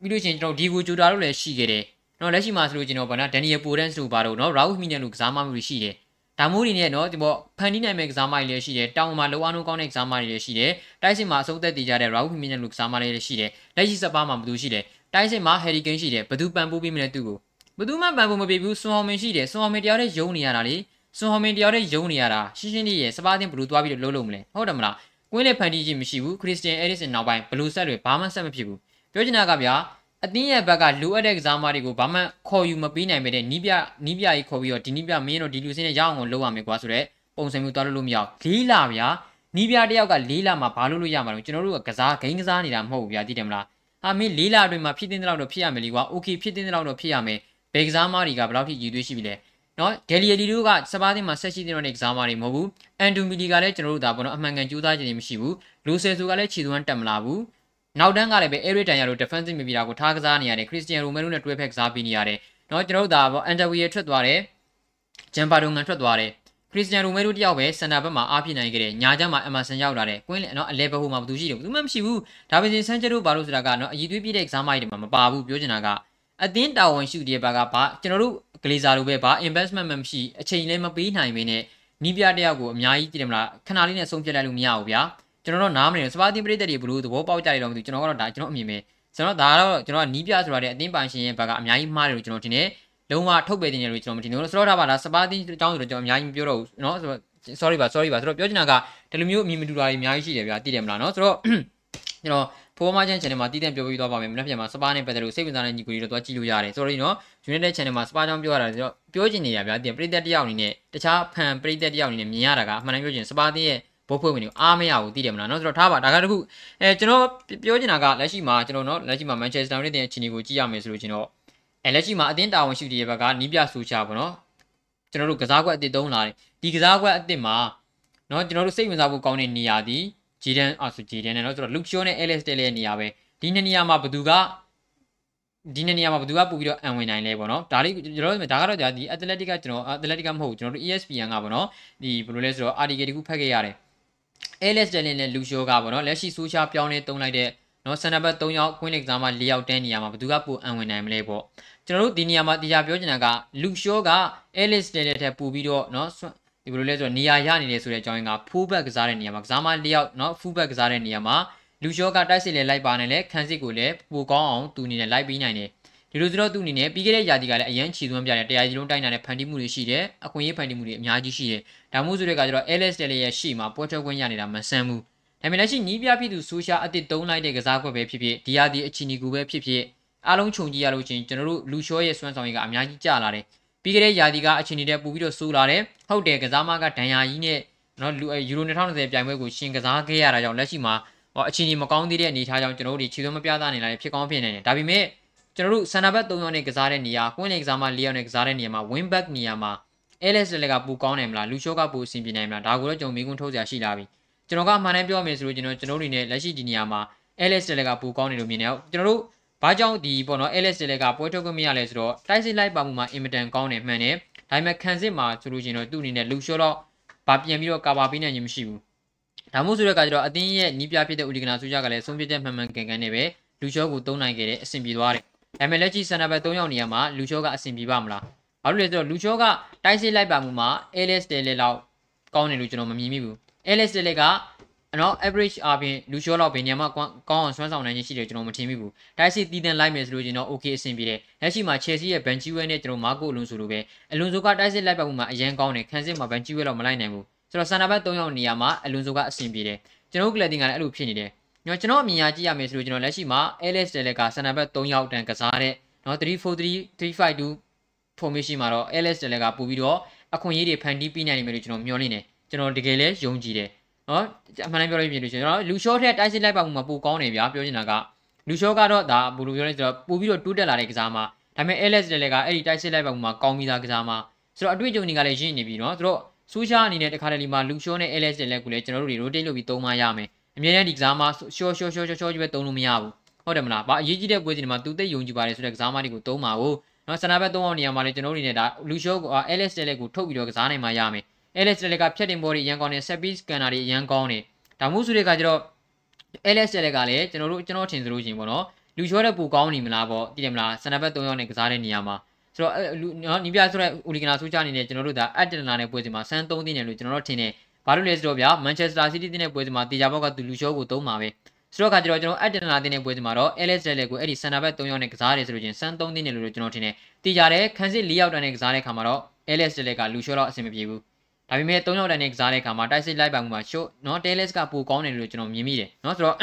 Speaker 1: ပြီးလို့ရှိရင်ကျွန်တော်ဒီဂူဂျူတာတို့လည်းရှိခဲ့တယ်နော်လက်ရှိမှာဆိုလို့ကျွန်တော်ဗောနော်ဒန်နီယယ်ပိုဒန်စ်တို့ပါတော့နော်ရာဦးမီနန်တို့ကစားမမျိုးတွေရှိတယ်ဒါမိုးတွေနဲ့နော်ဒီပေါ့ဖန်တီးနိုင်မဲ့ကစားမတွေလည်းရှိတယ်တောင်မှာလောအားလုံးကောင်းတဲ့ကစားမတွေလည်းရှိတယ်တိုက်စစ်မှာအဆုံးသက်တည်ကြတဲ့ရာဦးမီနန်တို့ကစားမတွေလည်းရှိတယ်လက်ရှိစပါးမှာဘသူရှိတယ်တိုက်စစ်မှာဟယ်ရီကိန်းရှိတယ်ဘသူပန်ပိုးပေးမလဲသူ့ကိုဘသူမှပန်ပိုးမပေးဘူးဆွန်ဟော်မင်ရှိတယ်ဆွန်ဟော်မင်တယောက်တည်းယုံနေရတာလေ ဆွန်ဟော်မင်တယောက်တည်းယုံနေရတာရှင်းရှင်းလေးရဲ့စပါးတင်ဘလူးသွားပြီးတော့လှုပ်လို့မလဲဟုတ်တယ်မလားကွင်းလေဖန်တီးခြင်းမရှိဘူးခရစ်စတန်အဲရစ်စင်နောက်ပိုင်းဘလူးဆက်တွေဘာမှဆက်မဖြစ်ဘူးပြောချင်တာကဗျာအသင်းရဲ့ဘက်ကလိုအပ်တဲ့ကစားမတွေကိုဘာမှခေါ်ယူမပေးနိုင်ပဲတဲ့နီးပြနီးပြကြီးခေါ်ပြီးတော့ဒီနီးပြမင်းတို့ဒီလူစင်းနဲ့ရအောင်ကိုလုပ်ရမယ်ကွာဆိုတော့ပုံစံမျိုးသွားလို့လို့မရဘူးလေးလာဗျာနီးပြတယောက်ကလေးလာမှာဘာလို့လို့ရမှာလဲကျွန်တော်တို့ကကစားဂိမ်းကစားနေတာမဟုတ်ဘူးဗျာသိတယ်မလားဟာမင်းလေးလာအတွင်းမှာဖြစ်တဲ့လောက်တော့ဖြစ်ရမယ်လीကွာโอเคဖြစ်တဲ့လောက်တော့ဖြစ်ရမယ်ဘယ်ကစားမတွေကဘယ်လောက်ထိရည်သွေးရှိပြီလဲ နော်ဒယ်လီယလီတို့ကစပါးသင်းမှာဆက်ရှိတဲ့ကစားမတွေမဟုတ်ဘူးအန်တူမီလီကလည်းကျွန်တော်တို့ဒါပေါ့နော်အမှန်ကန်ကြိုးစားခြင်းတွေမရှိဘူးလိုဆယ်ဆိုကလည်းခြေသွမ်းတက်မလာဘူးနောက်တန်းကလည်းပဲအေရစ်တန်ယာတို့ defensive midfielder ကိုထားကစားနေရတယ်ခရစ်စတီယန်ရိုမဲရိုနဲ့တွဲဖက်ကစားပေးနေရတယ်နော်ကျွန်တော်တို့ဒါပေါ့အန်တာဝီရထွက်သွားတယ်ဂျမ်ပါဒိုငန်ထွက်သွားတယ်ခရစ်စတီယန်ရိုမဲရိုတယောက်ပဲစန်တာဘက်မှာအားပြနိုင်ခဲ့တယ်ညာကျမ်းမှာအမဆန်ရောက်လာတယ်ကွင်းလေနော်အလဲဘဟိုမှာဘာသူရှိတယ်ဘူးမှမရှိဘူးဒါပေမဲ့ဆန်ချက်တို့ဘာလို့ဆိုတာကနော်အည်သွေးပြည့်တဲ့ကစားမတွေမှာမပါဘူးပြောချင်တာကအသင်းတာဝန်ရှိတဲ့ဘက်ကဘာကျွန်တော်တို့ ဂလီဇာလိုပဲဘာ investment မှမရှိအချိန်လည်းမပေးနိုင်မင်းနဲ့နီးပြတယောက်ကိုအများကြီးကြည့်တယ်မလားခဏလေးနဲ့ဆုံးဖြတ်လိုက်လို့မရဘူးဗျာကျွန်တော်တို့နားမနေစပါတင်ပရိသတ်တွေဘလို့သဘောပေါက်ကြတယ်တော့မသိဘူးကျွန်တော်ကတော့ဒါကျွန်တော်အမြင်ပဲကျွန်တော်ဒါကတော့ကျွန်တော်ကနီးပြဆိုတာတဲ့အသင်းပိုင်ရှင်ရဲ့ဘက်ကအများကြီးမှားတယ်လို့ကျွန်တော်ထင်တယ်လုံးဝထုတ်ပယ်တင်တယ်လို့ကျွန်တော်မထင်ဘူးဆိုတော့ဒါပါလားစပါတင်အကြောင်းဆိုတော့ကျွန်တော်အများကြီးမပြောတော့ဘူးเนาะဆိုတော့ sorry ပါ sorry ပါဆိုတော့ပြောချင်တာကဒီလိုမျိုးအမြင်မတူတာတွေအများကြီးရှိတယ်ဗျာသိတယ်မလားเนาะဆိုတော့ကျွန်တော် ဖိုးမချန် channel မှာတည်တံ့ပြောပြသွားပါမယ်မနေ့ပြန်မှာစပါးနဲ့ပတ်သက်လို့စိတ်ဝင်စားတဲ့ညီကိုတွေတော့သွားကြည့်လို့ရတယ် sorry နော် United channel မှာစပါးကြောင်းပြောရတာဆိုတော့ပြောချင်နေရဗျာတင်ပရိသတ်တယောက်အနေနဲ့တခြားဖန်ပရိသတ်တယောက်အနေနဲ့မြင်ရတာကအမှန်တမ်းပြောချင်စပါးတင်းရဲ့ဘိုးဖွဲ့ဝင်တွေကိုအားမရဘူးသိတယ်မလားเนาะဆိုတော့ထားပါဒါကတခုအဲကျွန်တော်ပြောချင်တာကလက်ရှိမှာကျွန်တော်เนาะလက်ရှိမှာ Manchester United ရဲ့အခြေအနေကိုကြည့်ရမယ်ဆိုလို့ကျွန်တော်အဲလက်ရှိမှာအသင်းတာဝန်ရှိတဲ့ဘက်ကနီးပြဆူချပါเนาะကျွန်တော်တို့ကစားကွက်အသစ်သုံးလာတယ်ဒီကစားကွက်အသစ်မှာเนาะကျွန်တော်တို့စိတ်ဝင်စားဖို့ကောင်းတဲ့နေရာဒီ ဂျီဒန်အော်ဆိုဂျီဒန်နဲ့နော်ဆိုတော့လုချိုနဲ့အဲလက်စ်တဲလေးရဲ့နေရာပဲဒီနှစ်နေရာမှာဘသူကဒီနေ့နေရာမှာဘသူကပို့ပြီးတော့အံဝင်နိုင်လဲပေါ့နော်ဒါလေးကျွန်တော်တို့ဒါကတော့ကြာဒီ athletic ကကျွန်တော် athletic မဟုတ်ဘူးကျွန်တော်တို့ ESPN ကပေါ့နော်ဒီဘယ်လိုလဲဆိုတော့ article တခုဖတ်ခဲ့ရတယ် LS Sterling နဲ့ Lucio ကပေါ့နော်လက်ရှိ social ပြောင်းလဲတုံးလိုက်တဲ့နော် center back 3ယောက် queen league ကမှ4ယောက်တန်းနေရာမှာဘသူကပို့အံဝင်နိုင်မလဲပေါ့ကျွန်တော်တို့ဒီနေရာမှာတရားပြောချင်တာက Lucio က LS Sterling ထက်ပို့ပြီးတော့နော် ဘယ်လိုလဲဆိုတော့နေရာရနေတယ်ဆိုတဲ့အကြောင်းက full back ကစားတဲ့နေရာမှာကစားမ4ယောက်နော် full back ကစားတဲ့နေရာမှာလူရှော့ကတိုက်စစ်လေလိုက်ပါနဲ့လေခန်းစစ်ကိုလည်းပိုကောင်းအောင်သူအနေနဲ့လိုက်ပြီးနိုင်တယ်ဒီလိုဆိုတော့သူအနေနဲ့ပြီးခဲ့တဲ့ယာတီကလည်းအရန်ချီသွမ်းပြတယ်တရားကြီးလုံးတိုက်နိုင်တဲ့ဖန်တီးမှုတွေရှိတယ်အခွင့်အရေးဖန်တီးမှုတွေအများကြီးရှိတယ်ဒါမှမဟုတ်ဆိုတဲ့ကကျတော့ LS တယ်ရဲ့ရှေ့မှာပွဲထွက်ခွင့်ရနေတာမဆန်းဘူးဒါပေမဲ့လက်ရှိညီးပြပြည်သူဆိုရှာအစ်စ်တုံးလိုက်တဲ့ကစားကွက်ပဲဖြစ်ဖြစ်ဒီယာတီအချီနီကူပဲဖြစ်ဖြစ်အားလုံးခြုံကြည့်ရလို့ချင်းကျွန်တော်တို့လူရှော့ရဲ့စွမ်းဆောင်ရည်ကအများကြီးကျလာတယ် ပြီးခဲ့တဲ့ယာတီကအချီနီတဲ့ပို့ပြီးတော့ဆိုးလာတယ်ဟုတ်တယ်ကစားမကဒဏ်ရာကြီးနဲ့နော်လူယူရို2020ပြိုင်ပွဲကိုရှင်ကစားခဲ့ရတာကြောင့်လက်ရှိမှာဟောအခြေအနေမကောင်းသေးတဲ့အနေအထားကြောင့်ကျွန်တော်တို့ဒီခြေသွင်းမပြသနိုင်လာဖြစ်ကောင်းဖြစ်နေတယ်ဒါပေမဲ့ကျွန်တော်တို့ဆန်နာဘတ်3ယောက်နဲ့ကစားတဲ့နေရာကွင်းလေကစားမ4ယောက်နဲ့ကစားတဲ့နေရာမှာ win back နေရာမှာ LS လည်းကပူကောင်းနိုင်မလားလူရှိုးကပူအဆင်ပြေနိုင်မလားဒါကိုတော့ကျွန်တော်မိကွန်းထုတ်စရာရှိလာပြီကျွန်တော်ကအမှန်တမ်းပြောမယ်ဆိုလို့ကျွန်တော်ကျွန်တော်တို့နေလက်ရှိဒီနေရာမှာ LS လည်းကပူကောင်းနေလို့မြင်နေအောင်ကျွန်တော်တို့ ဘာကြောင့်ဒီပေါ့နော် LS လည်းကပွဲထုတ်ခွင့်မရလဲဆိုတော့တိုက်စစ်လိုက်ပါမှုမှာအင်မတန်ကောင်းတယ်မှန်တယ်ဒါပေမဲ့ခံစစ်မှာဆိုလို့ရှိရင်တော့သူ့အနေနဲ့လူရှိုးတော့ဗာပြန်ပြီးတော့ကာဗာပေးနိုင်ခြင်းမရှိဘူးဒါမှမဟုတ်ဆိုတဲ့အခါကျတော့အသင်းရဲ့နီးပြဖြစ်တဲ့ဦးဒီကနာဆူကြကလည်းဆုံးဖြတ်ချက်မှန်မှန်ကန်ကန်နဲ့ပဲလူချောကိုသုံးနိုင်ခဲ့တဲ့အဆင်ပြေသွားတယ်။ဒါပေမဲ့လက်ရှိဆန်နာဘတ်၃ယောက်နေရာမှာလူချောကအဆင်ပြေပါမလား။ဘာလို့လဲဆိုတော့လူချောကတိုက်စစ်လိုက်ပါမှုမှာ ALS တဲလေလောက်ကောင်းတယ်လို့ကျွန်တော်မမြင်မိဘူး။ ALS တဲလေက နော် average အပြင်လူချောလောက်ဘယ်နေရာမှာကောင်းအောင်ဆွမ်းဆောင်နိုင်ခြင်းရှိတယ်ကျွန်တော်မထင်မိဘူး။တိုက်စစ်တည်တံလိုက်မယ်ဆိုလို့ကျွန်တော် okay အဆင်ပြေတယ်။လက်ရှိမှာ Chelsea ရဲ့ Benchwell နဲ့ကျွန်တော်မာကိုအလွန်ဆိုလိုပဲအလွန်ဆိုကတိုက်စစ်လိုက်ပါမှုမှာအရန်ကောင်းတယ်။ခန်းစစ်မှာ Benchwell လောက်မလိုက်နိုင်ဘူး။ဆိုတော့ဆန်နာဘတ်၃ယောက်နေရာမှာအလွန်ဆိုကအဆင်ပြေတယ်။ကျွန်တော်ကလပ်တင်ကလည်းအဲ့လိုဖြစ်နေတယ်။ကျွန်တော်ကျွန်တော်အမြင်အကြည့်ရမယ်ဆိုလို့ကျွန်တော်လက်ရှိမှာ LS တယ်လက်ကစံနံပါတ်3ယောက်တန်ကစားတဲ့နော်343 352 formation မှာတော့ LS တယ်လက်ကပို့ပြီးတော့အခွင့်အရေးတွေဖန်တီးပေးနိုင်လိမ့်မယ်လို့ကျွန်တော်မျှော်လင့်တယ်။ကျွန်တော်တကယ်လည်းယုံကြည်တယ်။ နော်အမှန်တမ်းပြောလို့ဖြစ်လို့ကျွန်တော်လူရှော့ထက်တိုက်စစ်လိုက်ပါမှုမှာပိုကောင်းတယ်ဗျာပြောချင်တာကလူရှော့ကတော့ဒါဘယ်လိုပြောလဲဆိုတော့ပို့ပြီးတော့တိုးတက်လာတဲ့ကစားမှာဒါပေမဲ့ LS တယ်လက်ကအဲ့ဒီတိုက်စစ်လိုက်ပါမှုမှာကောင်းပြီးသားကစားမှာဆိုတော့အတွေ့အကြုံတွေကလည်းရင့်နေပြီနော်သူတို့ဆူရှာအနေနဲ့တခါတလေမှာလူရှော့နဲ့ LS တယ်လက်ကိုလည်းကျွန်တော်တို့တွေ rotate လုပ်ပြီးသုံးမရမယ်အမြဲတမ်းဒီကစားမရှော့ရှော့ရှော့ရှော့ရှော့ကြီးပဲသုံးလို့မရဘူးဟုတ်တယ်မလားဘာအရေးကြီးတဲ့ပွဲစဉ်တွေမှာသူသိယုံကြည်ပါတယ်ဆိုတဲ့ကစားမတွေကိုသုံးပါဘူးနော်ဆန္ဒဘက်သုံးအောင်နေရာမှာလည်းကျွန်တော်တို့အနေနဲ့ဒါလူရှော့ကို LS တယ်လက်ကိုထုတ်ပြီးတော့ကစားနိုင်မှရမယ် LS တယ်လက်ကဖြတ်တင်ဘော်တွေရန်ကောင်းတယ် set piece scanner တွေရန်ကောင်းတယ်ဒါမှမဟုတ်ဆိုတဲ့ကကျတော့ LS တယ်လက်ကလည်းကျွန်တော်တို့ကျွန်တော်ထင်သလိုချင်းပေါ့နော်လူရှော့တဲ့ပူကောင်းနေမလားပေါ့တည်တယ်မလားဆန္ဒဘက်၃ယောက်နဲ့ကစားတဲ့နေရာမှာဆိုတော့လူနော်နီးပြဆိုတဲ့ဦးလီကနာဆူချအနေနဲ့ကျွန်တော်တို့ဒါအက်တနာနဲ့ပွဲစီမှာဆန်း၃သိန်းနဲ့လို့ကျွန်တော်တို့ထင်တယ်ဘာလို့လဲဆိုတော့ဗျာမန်ချက်စတာစီးတီးတဲ့ပွဲစီမှာတေချာဘောက်ကသူလူရှော့ကိုသုံးပါပဲဆိုတော့ခါကျတော့ကျွန်တော်အက်တနာတဲ့ပွဲစီမှာတော့ LS တယ်ကိုအဲ့ဒီဆန်နာဘက်၃ယောက်နဲ့ကစားရတယ်ဆိုလို့ချင်းဆန်း၃သိန်းနဲ့လို့ကျွန်တော်ထင်တယ်တေချာတယ်ခန်းစစ်၄ယောက်တန်းနဲ့ကစားတဲ့ခါမှာတော့ LS တယ်ကလူရှော့တော့အဆင်မပြေဘူး ဒါပေမဲ့၃ယောက်တန်းနဲ့ကစားတဲ့ခါမှာတိုက်စစ်လိုက်ပါမှုမှာရှို့နော် TLS ကပိုကောင်းတယ်လို့ကျွန်တော်မြင်မိတယ်နော်ဆိုတော့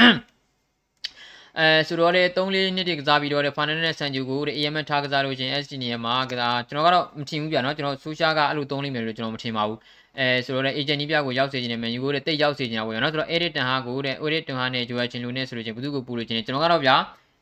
Speaker 1: အဲဆိုတော့လေ3လေးနှစ်တည်းကစားပြီးတော့လေ final နဲ့ဆန်ဂျူကိုတဲ့ EMS ထားကစားလို့ချင်း SD နေရာမှာကစားကျွန်တော်ကတော့မထင်ဘူးဗျာနော်ကျွန်တော်ဆူရှာကအဲ့လို3လိမ့်မယ်လို့ကျွန်တော်မထင်ပါဘူးအဲဆိုတော့လေ agent ကြီးပြကိုရောက်စေခြင်းနဲ့ menu ကိုတဲ့တိတ်ရောက်စေခြင်းပေါ့နော်ဆိုတော့ edit တန်ဟာကိုတဲ့ edit တန်ဟာနဲ့ joy ချင်းလူနဲ့ဆိုလို့ချင်းဘယ်သူကိုပူလို့ချင်းကျွန်တော်ကတော့ဗျာ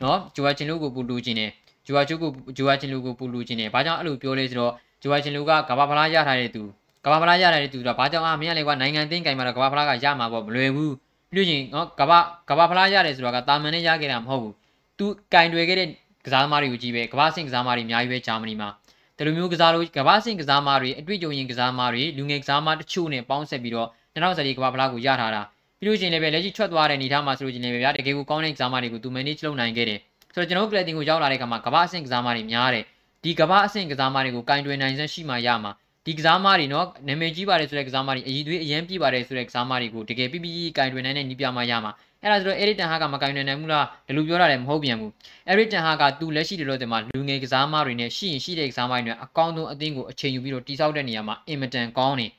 Speaker 1: နော် joy ချင်းလူကိုပူလို့ချင်းနဲ့ joy ချုကို joy ချင်းလူကိုပူလို့ချင်းနဲ့ဘာကြောင့်အဲ့လိုပြောလဲဆိုတော့ joy ချင်းလူကကဘာဖလားရထားတဲ့သူ ကဘာဖလားရထားတဲ့သူတော့ဘာကြောင့်အာမင်းကလည်းကွာနိုင်ငံသိမ်းကင်မှာတော့ကဘာဖလားကရမှာပေါ့မလွယ်ဘူးပြီးရင်နော်ကဘာကဘာဖလားရတယ်ဆိုတော့ကတာမန်နဲ့ရခဲ့တာမဟုတ်ဘူးသူကင်တွေခဲ့တဲ့ကစားသမားတွေကိုကြည့်ပဲကဘာစင်ကစားသမားတွေအများကြီးပဲဂျာမနီမှာဒီလိုမျိုးကစားလို့ကဘာစင်ကစားသမားတွေအတွေ့အကြုံရင်ကစားသမားတွေလူငယ်ကစားသမားတချို့နဲ့ပေါင်းဆက်ပြီးတော့2014ကဘာဖလားကိုရထားတာပြီးလို့ရှိရင်လည်းပဲလက်ရှိထွက်သွားတဲ့အနေအထားမှာဆိုလို့ရှိရင်လည်းဗျာတကယ်ကိုကောင်းတဲ့ကစားသမားတွေကိုသူ manage လုပ်နိုင်ခဲ့တယ်ဆိုတော့ကျွန်တော်တို့ grading ကိုရောက်လာတဲ့အခါမှာကဘာအဆင့်ကစားသမားတွေများတယ်ဒီကဘာအဆင့်ကစားသမားတွေကိုကင်တွယ်နိုင်စမ်းရှိမှရမှာ ဒီကစားသမားတွေနော်နာမည်ကြီးပါတယ်ဆိုတဲ့ကစားသမားတွေအည်သွေးအရန်ပြပါတယ်ဆိုတဲ့ကစားသမားတွေကိုတကယ်ပြပြကြီးကင်တွယ်နိုင်တဲ့နီးပြမှရမှာအဲ့ဒါဆိုတော့ Eric Ten Hag ကမကင်နိုင်နိုင်ဘူးလားဒီလိုပြောတာလည်းမဟုတ်ပြန်ဘူး Eric Ten Hag ကသူလက်ရှိတလို့တင်မှာလူငယ်ကစားသမားတွေနဲ့ရှိရင်ရှိတဲ့ကစားသမားတွေနဲ့အကောင်းဆုံးအသင်းကိုအချိန်ယူပြီးတော့တိစောက်တဲ့နေရာမှာအင်မတန်ကောင်းနေဒါ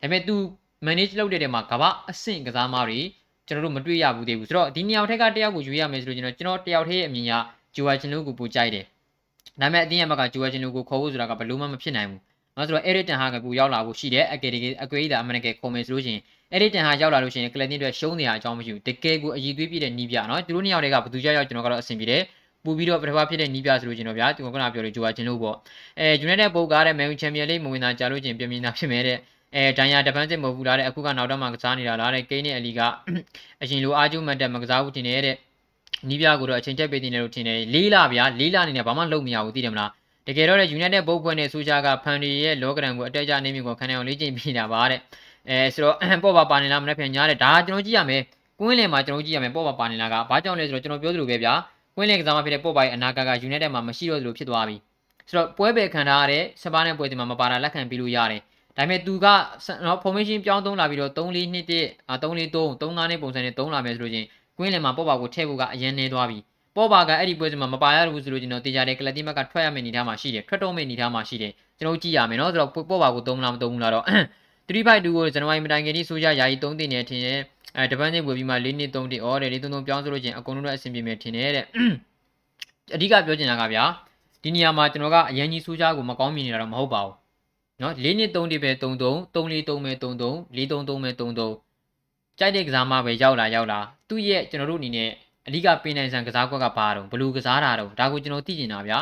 Speaker 1: ပေမဲ့သူ manage လုပ်တဲ့နေရာမှာကမ္ဘာအဆင့်ကစားသမားတွေကျွန်တော်တို့မတွေ့ရဘူးသေးဘူးဆိုတော့ဒီနှစ်ယောက်ထက်ကတယောက်ကိုယူရမယ်ဆိုလို့ကျွန်တော်ကျွန်တော်တယောက်တည်းရဲ့အမြင်ကဂျိုဝါချင်လို့ကိုပိုကြိုက်တယ်ဒါပေမဲ့အတင်းရဲ့ဘက်ကဂျိုဝါချင်လို့ကိုခေါ်ဖို့ဆိုတာကဘယ်လို့မှမဖြစ်နိုင်ဘူး နော်ဆိုတော့ Eric Ten Hag ကိုရောက်လာဖို့ရှိတယ်အကယ်တကယ်အကွေးဒါအမှန်တကယ်ခေါ်မယ်ဆိုလို့ရှိရင် Eric Ten Hag ရောက်လာလို့ရှိရင်ကလပ်တင်အတွက်ရှုံးနေရအကြောင်းမရှိဘူးတကယ်ကိုအည်သွေးပြည့်တဲ့နီးပြနော်သူတို့နှစ်ယောက်တည်းကဘယ်သူကြောက်ကျွန်တော်ကတော့အဆင်ပြေတယ်ပူပြီးတော့ပထမဖြစ်တဲ့နီးပြဆိုလို့ကျွန်တော်ဗျာဒီကကနာပြောလို့ကြိုးချင်လို့ပေါ့အဲ United ပုတ်ကားတဲ့ Man U Champion League မဝင်တာကြာလို့ချင်းပြင်မြင်တာဖြစ်မဲ့တဲ့အဲဒိုင်ယာ defensive မဟုတ်ဘူးလားတဲ့အခုကနောက်တော့မှကစားနေတာလားတဲ့ကိန်းနဲ့အလီကအရင်လိုအားကျုံမှတ်တဲ့မကစားဘူးတင်နေတဲ့နီးပြကိုတော့အချိန်ချက်ပေးတင်တယ်လို့ထင်တယ်လေးလာဗျာလေးလာအနေနဲ့ဘာမှလုပ်မရဘူးသိတယ်မလား တကယ်တော့ United ဘုတ်ဖွဲ့နဲ့ဆိုချာကဖန်ဒီရဲ့လောကရန်ကိုအတက်ကြနေမြင့်ကိုခံနေအောင်လေ့ကျင့်ပြနေတာပါတဲ့အဲဆိုတော့ပေါ့ပါပါနေလားမနေ့ပြန်ညားတယ်ဒါကျွန်တော်ကြည့်ရမယ်ကွင်းလင်မှာကျွန်တော်ကြည့်ရမယ်ပေါ့ပါပါနေလားကဘာကြောင့်လဲဆိုတော့ကျွန်တော်ပြောသလိုပဲဗျာကွင်းလင်ကစားမဖြစ်တဲ့ပေါ့ပါရဲ့အနာဂတ်က United မှာမရှိတော့သလိုဖြစ်သွားပြီဆိုတော့ပွဲပဲခံထားရတဲ့စပါးနဲ့ပွဲစီမှာမပါတာလက်ခံပြီးလို့ရတယ်ဒါပေမဲ့သူကနော် formation ပြောင်းသုံးလာပြီးတော့3 4 2 1 3 4 3 3 5နဲ့ပုံစံနဲ့သုံးလာမယ်ဆိုလို့ချင်းကွင်းလင်မှာပေါ့ပါကိုထည့်ဖို့ကအရင်နေသွားပြီ ပေါ်ပါကအဲ့ဒီပွဲစဉ်မှာမပါရဘူးဆိုလို့ကျွန်တော်တေချာတယ်ကလပ်တီမက်ကထွက်ရမယ့်အနေထားမှာရှိတယ်ထွက်တော့မယ့်အနေထားမှာရှိတယ်ကျွန်တော်ကြည့်ရမယ်နော်ဆိုတော့ပေါ်ပါကိုသုံးလားမသုံးဘူးလားတော့352ကိုဇန်နဝါရီမတိုင်ခင်ဒီဆိုကြယာယီ3တင်နေထင်တယ်အဲတပန်းချင်းပွဲပြီးမှ၄နှစ်3တင်အော်တယ်၄3 3ပြောင်းဆိုလို့ချင်းအကုန်လုံးတော့အဆင်ပြေမယ်ထင်တယ်တဲ့အဓိကပြောချင်တာကဗျာဒီနေရာမှာကျွန်တော်ကအရန်ကြီးဆိုကြကိုမကောင်းမြင်နေတာတော့မဟုတ်ပါဘူးနော်၄နှစ်3တင်ပဲ33 3 4 3ပဲ33 4 3 3ပဲ33ကြိုက်တဲ့ကစားမပဲရောက်လာရောက်လာသူ့ရဲ့ကျွန်တော်တို့အနေနဲ့ အဓိကပင်နိုင်ဆန်ကစားကွက်ကဘာတော့ဘလူးကစားတာတော့ဒါကိုကျွန်တော်သိကျင်တာဗျာ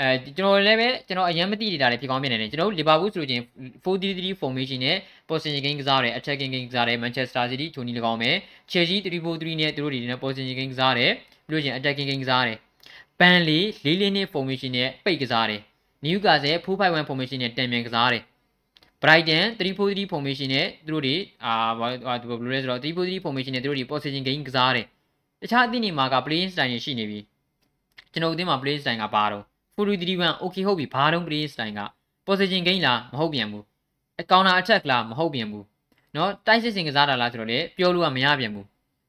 Speaker 1: အဲကျွန်တော်လည်းပဲကျွန်တော်အရင်မသိနေတာလည်းဖြစ်ကောင်းဖြစ်နေတယ်ကျွန်တော်လီဗာပူးဆိုလို့ချင်း4-3-3 formation နဲ့ position game ကစားတယ် attacking game ကစားတယ် Manchester City ဂျိုနီ၎င်းမယ် Chelsea 3-4-3နဲ့သူတို့တွေနဲ့ position game ကစားတယ်ပြီးလို့ချင်း attacking game ကစားတယ်ပန်လီ4-4နဲ့ formation နဲ့ပိတ်ကစားတယ် Newcastle 4-5-1 formation နဲ့တန်မြန်ကစားတယ် Brighton 3-4-3 formation နဲ့သူတို့တွေအာဘယ်လိုလဲဆိုတော့3-4-3 formation နဲ့သူတို့တွေ position game ကစားတယ် တခြားအသင်းတွေမှာက playing style ရှိနေပြီကျွန်တော်အသင်းမှာ playing style ကဘာတော့4-3-1 okay ဟုတ်ပြီဘာတော့ playing style က position game လားမဟုတ်ပြန်ဘူး counter attack လားမဟုတ်ပြန်ဘူးเนาะတိုက်စစ်စင်ကစားတာလားဆိုတော့လေပြောလို့ကမရပြန်ဘူး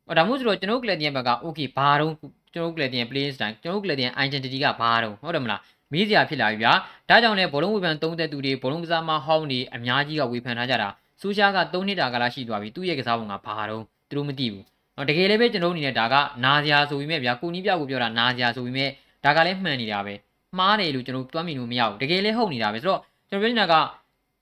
Speaker 1: ဟောဒါမှမဟုတ်ဆိုတော့ကျွန်တော်ကလပ်တင်ဘက်က okay ဘာတော့ကျွန်တော်ကလပ်တင် playing style ကျွန်တော်ကလပ်တင် identity ကဘာတော့ဟုတ်တယ်မလားမေးစရာဖြစ်လာပြီဗျာဒါကြောင့်လည်းဘောလုံးဝေဖန်သုံးသက်သူတွေဘောလုံးကစားမဟောင်းတွေအများကြီးကဝေဖန်ထားကြတာဆူရှားက3နှစ်တာကလာရှိသွားပြီသူ့ရဲ့ကစားပုံကဘာတော့သူတို့မသိဘူး နော်တကယ်လည်းပဲကျွန်တော်အနေနဲ့ဒါကနာစရာဆိုပြီးမြဲဗျာကိုနီးပြကိုပြောတာနာစရာဆိုပြီးမြဲဒါကလည်းမှန်နေတာပဲမှားတယ်လို့ကျွန်တော်တွမ်းမိလို့မရဘူးတကယ်လည်းဟုတ်နေတာပဲဆိုတော့ကျွန်တော်ပြောနေတာက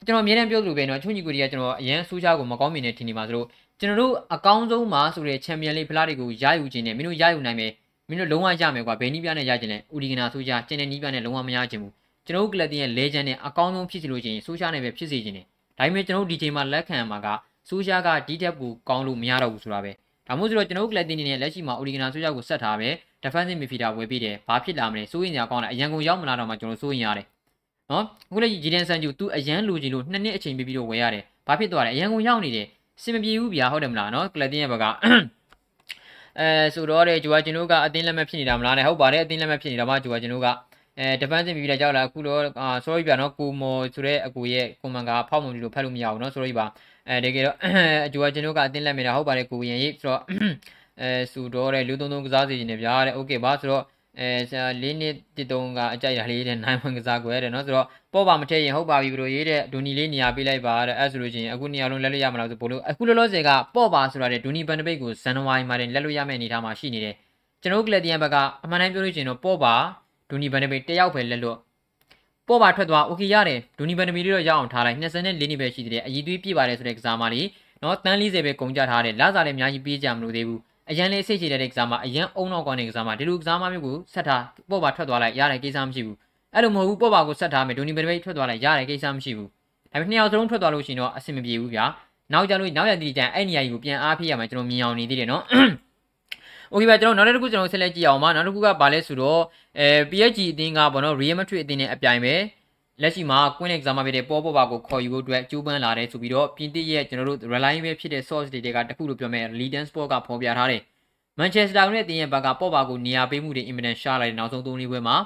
Speaker 1: ကျွန်တော်အမြဲတမ်းပြောသလိုပဲเนาะချုံကြီးကိုတွေကကျွန်တော်အရန်ဆူးချကိုမကောင်းမြင်နေထင်နေပါသလိုကျွန်တော်တို့အကောင်းဆုံးမှာဆိုတဲ့ချန်ပီယံလိဖလားတွေကိုရယူခြင်းနဲ့မင်းတို့ရယူနိုင်မယ်မင်းတို့လုံးဝရမယ်ကွာဘယ်နည်းပြနဲ့ရခြင်းလဲဦးဒီကနာဆူးချကျင်းတဲ့နည်းပြနဲ့လုံးဝမရခြင်းဘူးကျွန်တော်တို့ကလပ်တင်ရဲ့ legend နဲ့အကောင်းဆုံးဖြစ်စီလို့ချင်းဆူးချနဲ့ပဲဖြစ်စီခြင်းတယ်ဒါပေမဲ့ကျွန်တော်တို့ဒီချိန်မှာလက်ခံမှာကဆူးချကဒီတက်ကိုကောင်းလို့မရတော့ဘူးဆိုတာပဲ ဒါမှမဟုတ်ဆိုတော့ကျွန်တော်တို့ကလပ်တင်နေနဲ့လက်ရှိမှာအိုရီဂနာဆိုးကြောက်ကိုဆက်ထားပဲ defensive midfielder ဝယ်ပြီးတယ်ဘာဖြစ်လာမလဲစိုးရင်ညာကောင်းတယ်အရန်ကုန်ရောက်မလာတော့မှကျွန်တော်စိုးရင်ရတယ်နော်အခုလည်းဂျီဒန်ဆန်ဂျူ तू အရန်လူကြီးလို့နှစ်နှစ်အချိန်ပြပြီးတော့ဝယ်ရတယ်ဘာဖြစ်သွားလဲအရန်ကုန်ရောက်နေတယ်စင်မပြေဘူးဗျာဟုတ်တယ်မလားနော်ကလပ်တင်ရဲ့ဘက်ကအဲဆိုတော့တဲ့ဂျိုဝါကျွန်တော်ကအတင်းလက်မဲ့ဖြစ်နေတာမလားနဲ့ဟုတ်ပါတယ်အတင်းလက်မဲ့ဖြစ်နေတာမှဂျိုဝါကျွန်တော်ကအဲ defensive midfielder ကြောက်လာအခုတော့အာ sorry ဗျာနော်ကိုမော်ဆိုတဲ့အကူရဲ့ comment ကဖောက်မှုလို့ဖတ်လို့မရဘူးနော် sorry ပါ အဲတကယ်တော့အကျိုးကကျွန်တော်ကအတင်းလက်မိတာဟုတ်ပါတယ်ကိုရင်ရေးဆိုတော့အဲစူတော့တဲ့လူသုံးသုံးကစားစီနေဗျာတဲ့ okay ပါဆိုတော့အဲလေးနှစ်တစ်တုံးကအကြိုက်တာလေးတဲ့နိုင်ဝင်ကစားကွယ်တဲ့နော်ဆိုတော့ပေါ့ပါမထည့်ရင်ဟုတ်ပါပြီဘလို့ရေးတဲ့ဒူနီလေးနေရာပေးလိုက်ပါတဲ့အဲ့ဆိုလို့ချင်းအခုနေရာလုံးလက်လို့ရမလားဆိုဘလို့အခုလောလောဆယ်ကပေါ့ပါဆိုတာတဲ့ဒူနီဘန်ဒပိတ်ကိုဇန်နဝါရီမှာတင်လက်လို့ရမယ့်အနေထားမှာရှိနေတယ်ကျွန်တော်ကလပ်တီယန်ဘက်ကအမှန်တမ်းပြောလို့ချင်းတော့ပေါ့ပါဒူနီဘန်ဒပိတ်တယောက်ပဲလက်လို့ ပေါ်ပါထွက်သွားโอเคရတယ်ဒူနီဘန်ဒမီလေးတော့ရအောင်ထားလိုက်24နှစ်ပဲရှိသေးတယ်အည်သွေးပြည့်ပါတယ်ဆိုတဲ့ကစားမလေးနော်တန်း40ပဲကုန်ကြထားတယ်လစားလည်းအများကြီးပြေးကြမလို့သေးဘူးအရန်လေးစိတ်ချတဲ့ကစားမအရန်အုံနောက်ကောင်းတဲ့ကစားမဒီလိုကစားမမျိုးကိုဆက်ထားပေါ်ပါထွက်သွားလိုက်ရတဲ့ကိစ္စမရှိဘူးအဲ့လိုမဟုတ်ဘူးပေါ်ပါကိုဆက်ထားမယ်ဒူနီဘန်ဒမီထွက်သွားလိုက်ရတဲ့ကိစ္စမရှိဘူးဒါပေမဲ့နှစ်ယောက်စလုံးထွက်သွားလို့ရှိရင်တော့အဆင်မပြေဘူးဗျာနောက်ကြလို့နောက်ရတဲ့တန်အဲ့နေရာကြီးကိုပြန်အားဖိရမှာကျွန်တော်မြင်အောင်နေသေးတယ်နော် ။ Okay ပါကျွန်တော်နောက်တစ်ခုကျွန်တော်ဆက်လက်ကြည့်အောင်ပါနောက်တစ်ခုကဘာလဲဆိုတော့အဲ PSG အသင်းကပေါ့နော် Real Madrid အသင်းနဲ့အပြိုင်ပဲလက်ရှိမှာ Queen Exam ဖြစ်တဲ့ပေါ်ပေါ်ပါကိုခေါ်ယူဖို့အတွက်ကြိုးပမ်းလာတယ်ဆိုပြီးတော့ပြင်သစ်ရဲ့ကျွန်တော်တို့ reliable ဖြစ်တဲ့ source တွေတွေကတခုလို့ပြောမယ် Leiden Sport ကဖော်ပြထားတယ်။ Manchester United အသင်းရဲ့ဘက်ကပေါ်ပါကိုနေရာပေးမှုတွေ imminent ရှာလာတဲ့နောက်ဆုံး၃လေးပွဲမှာ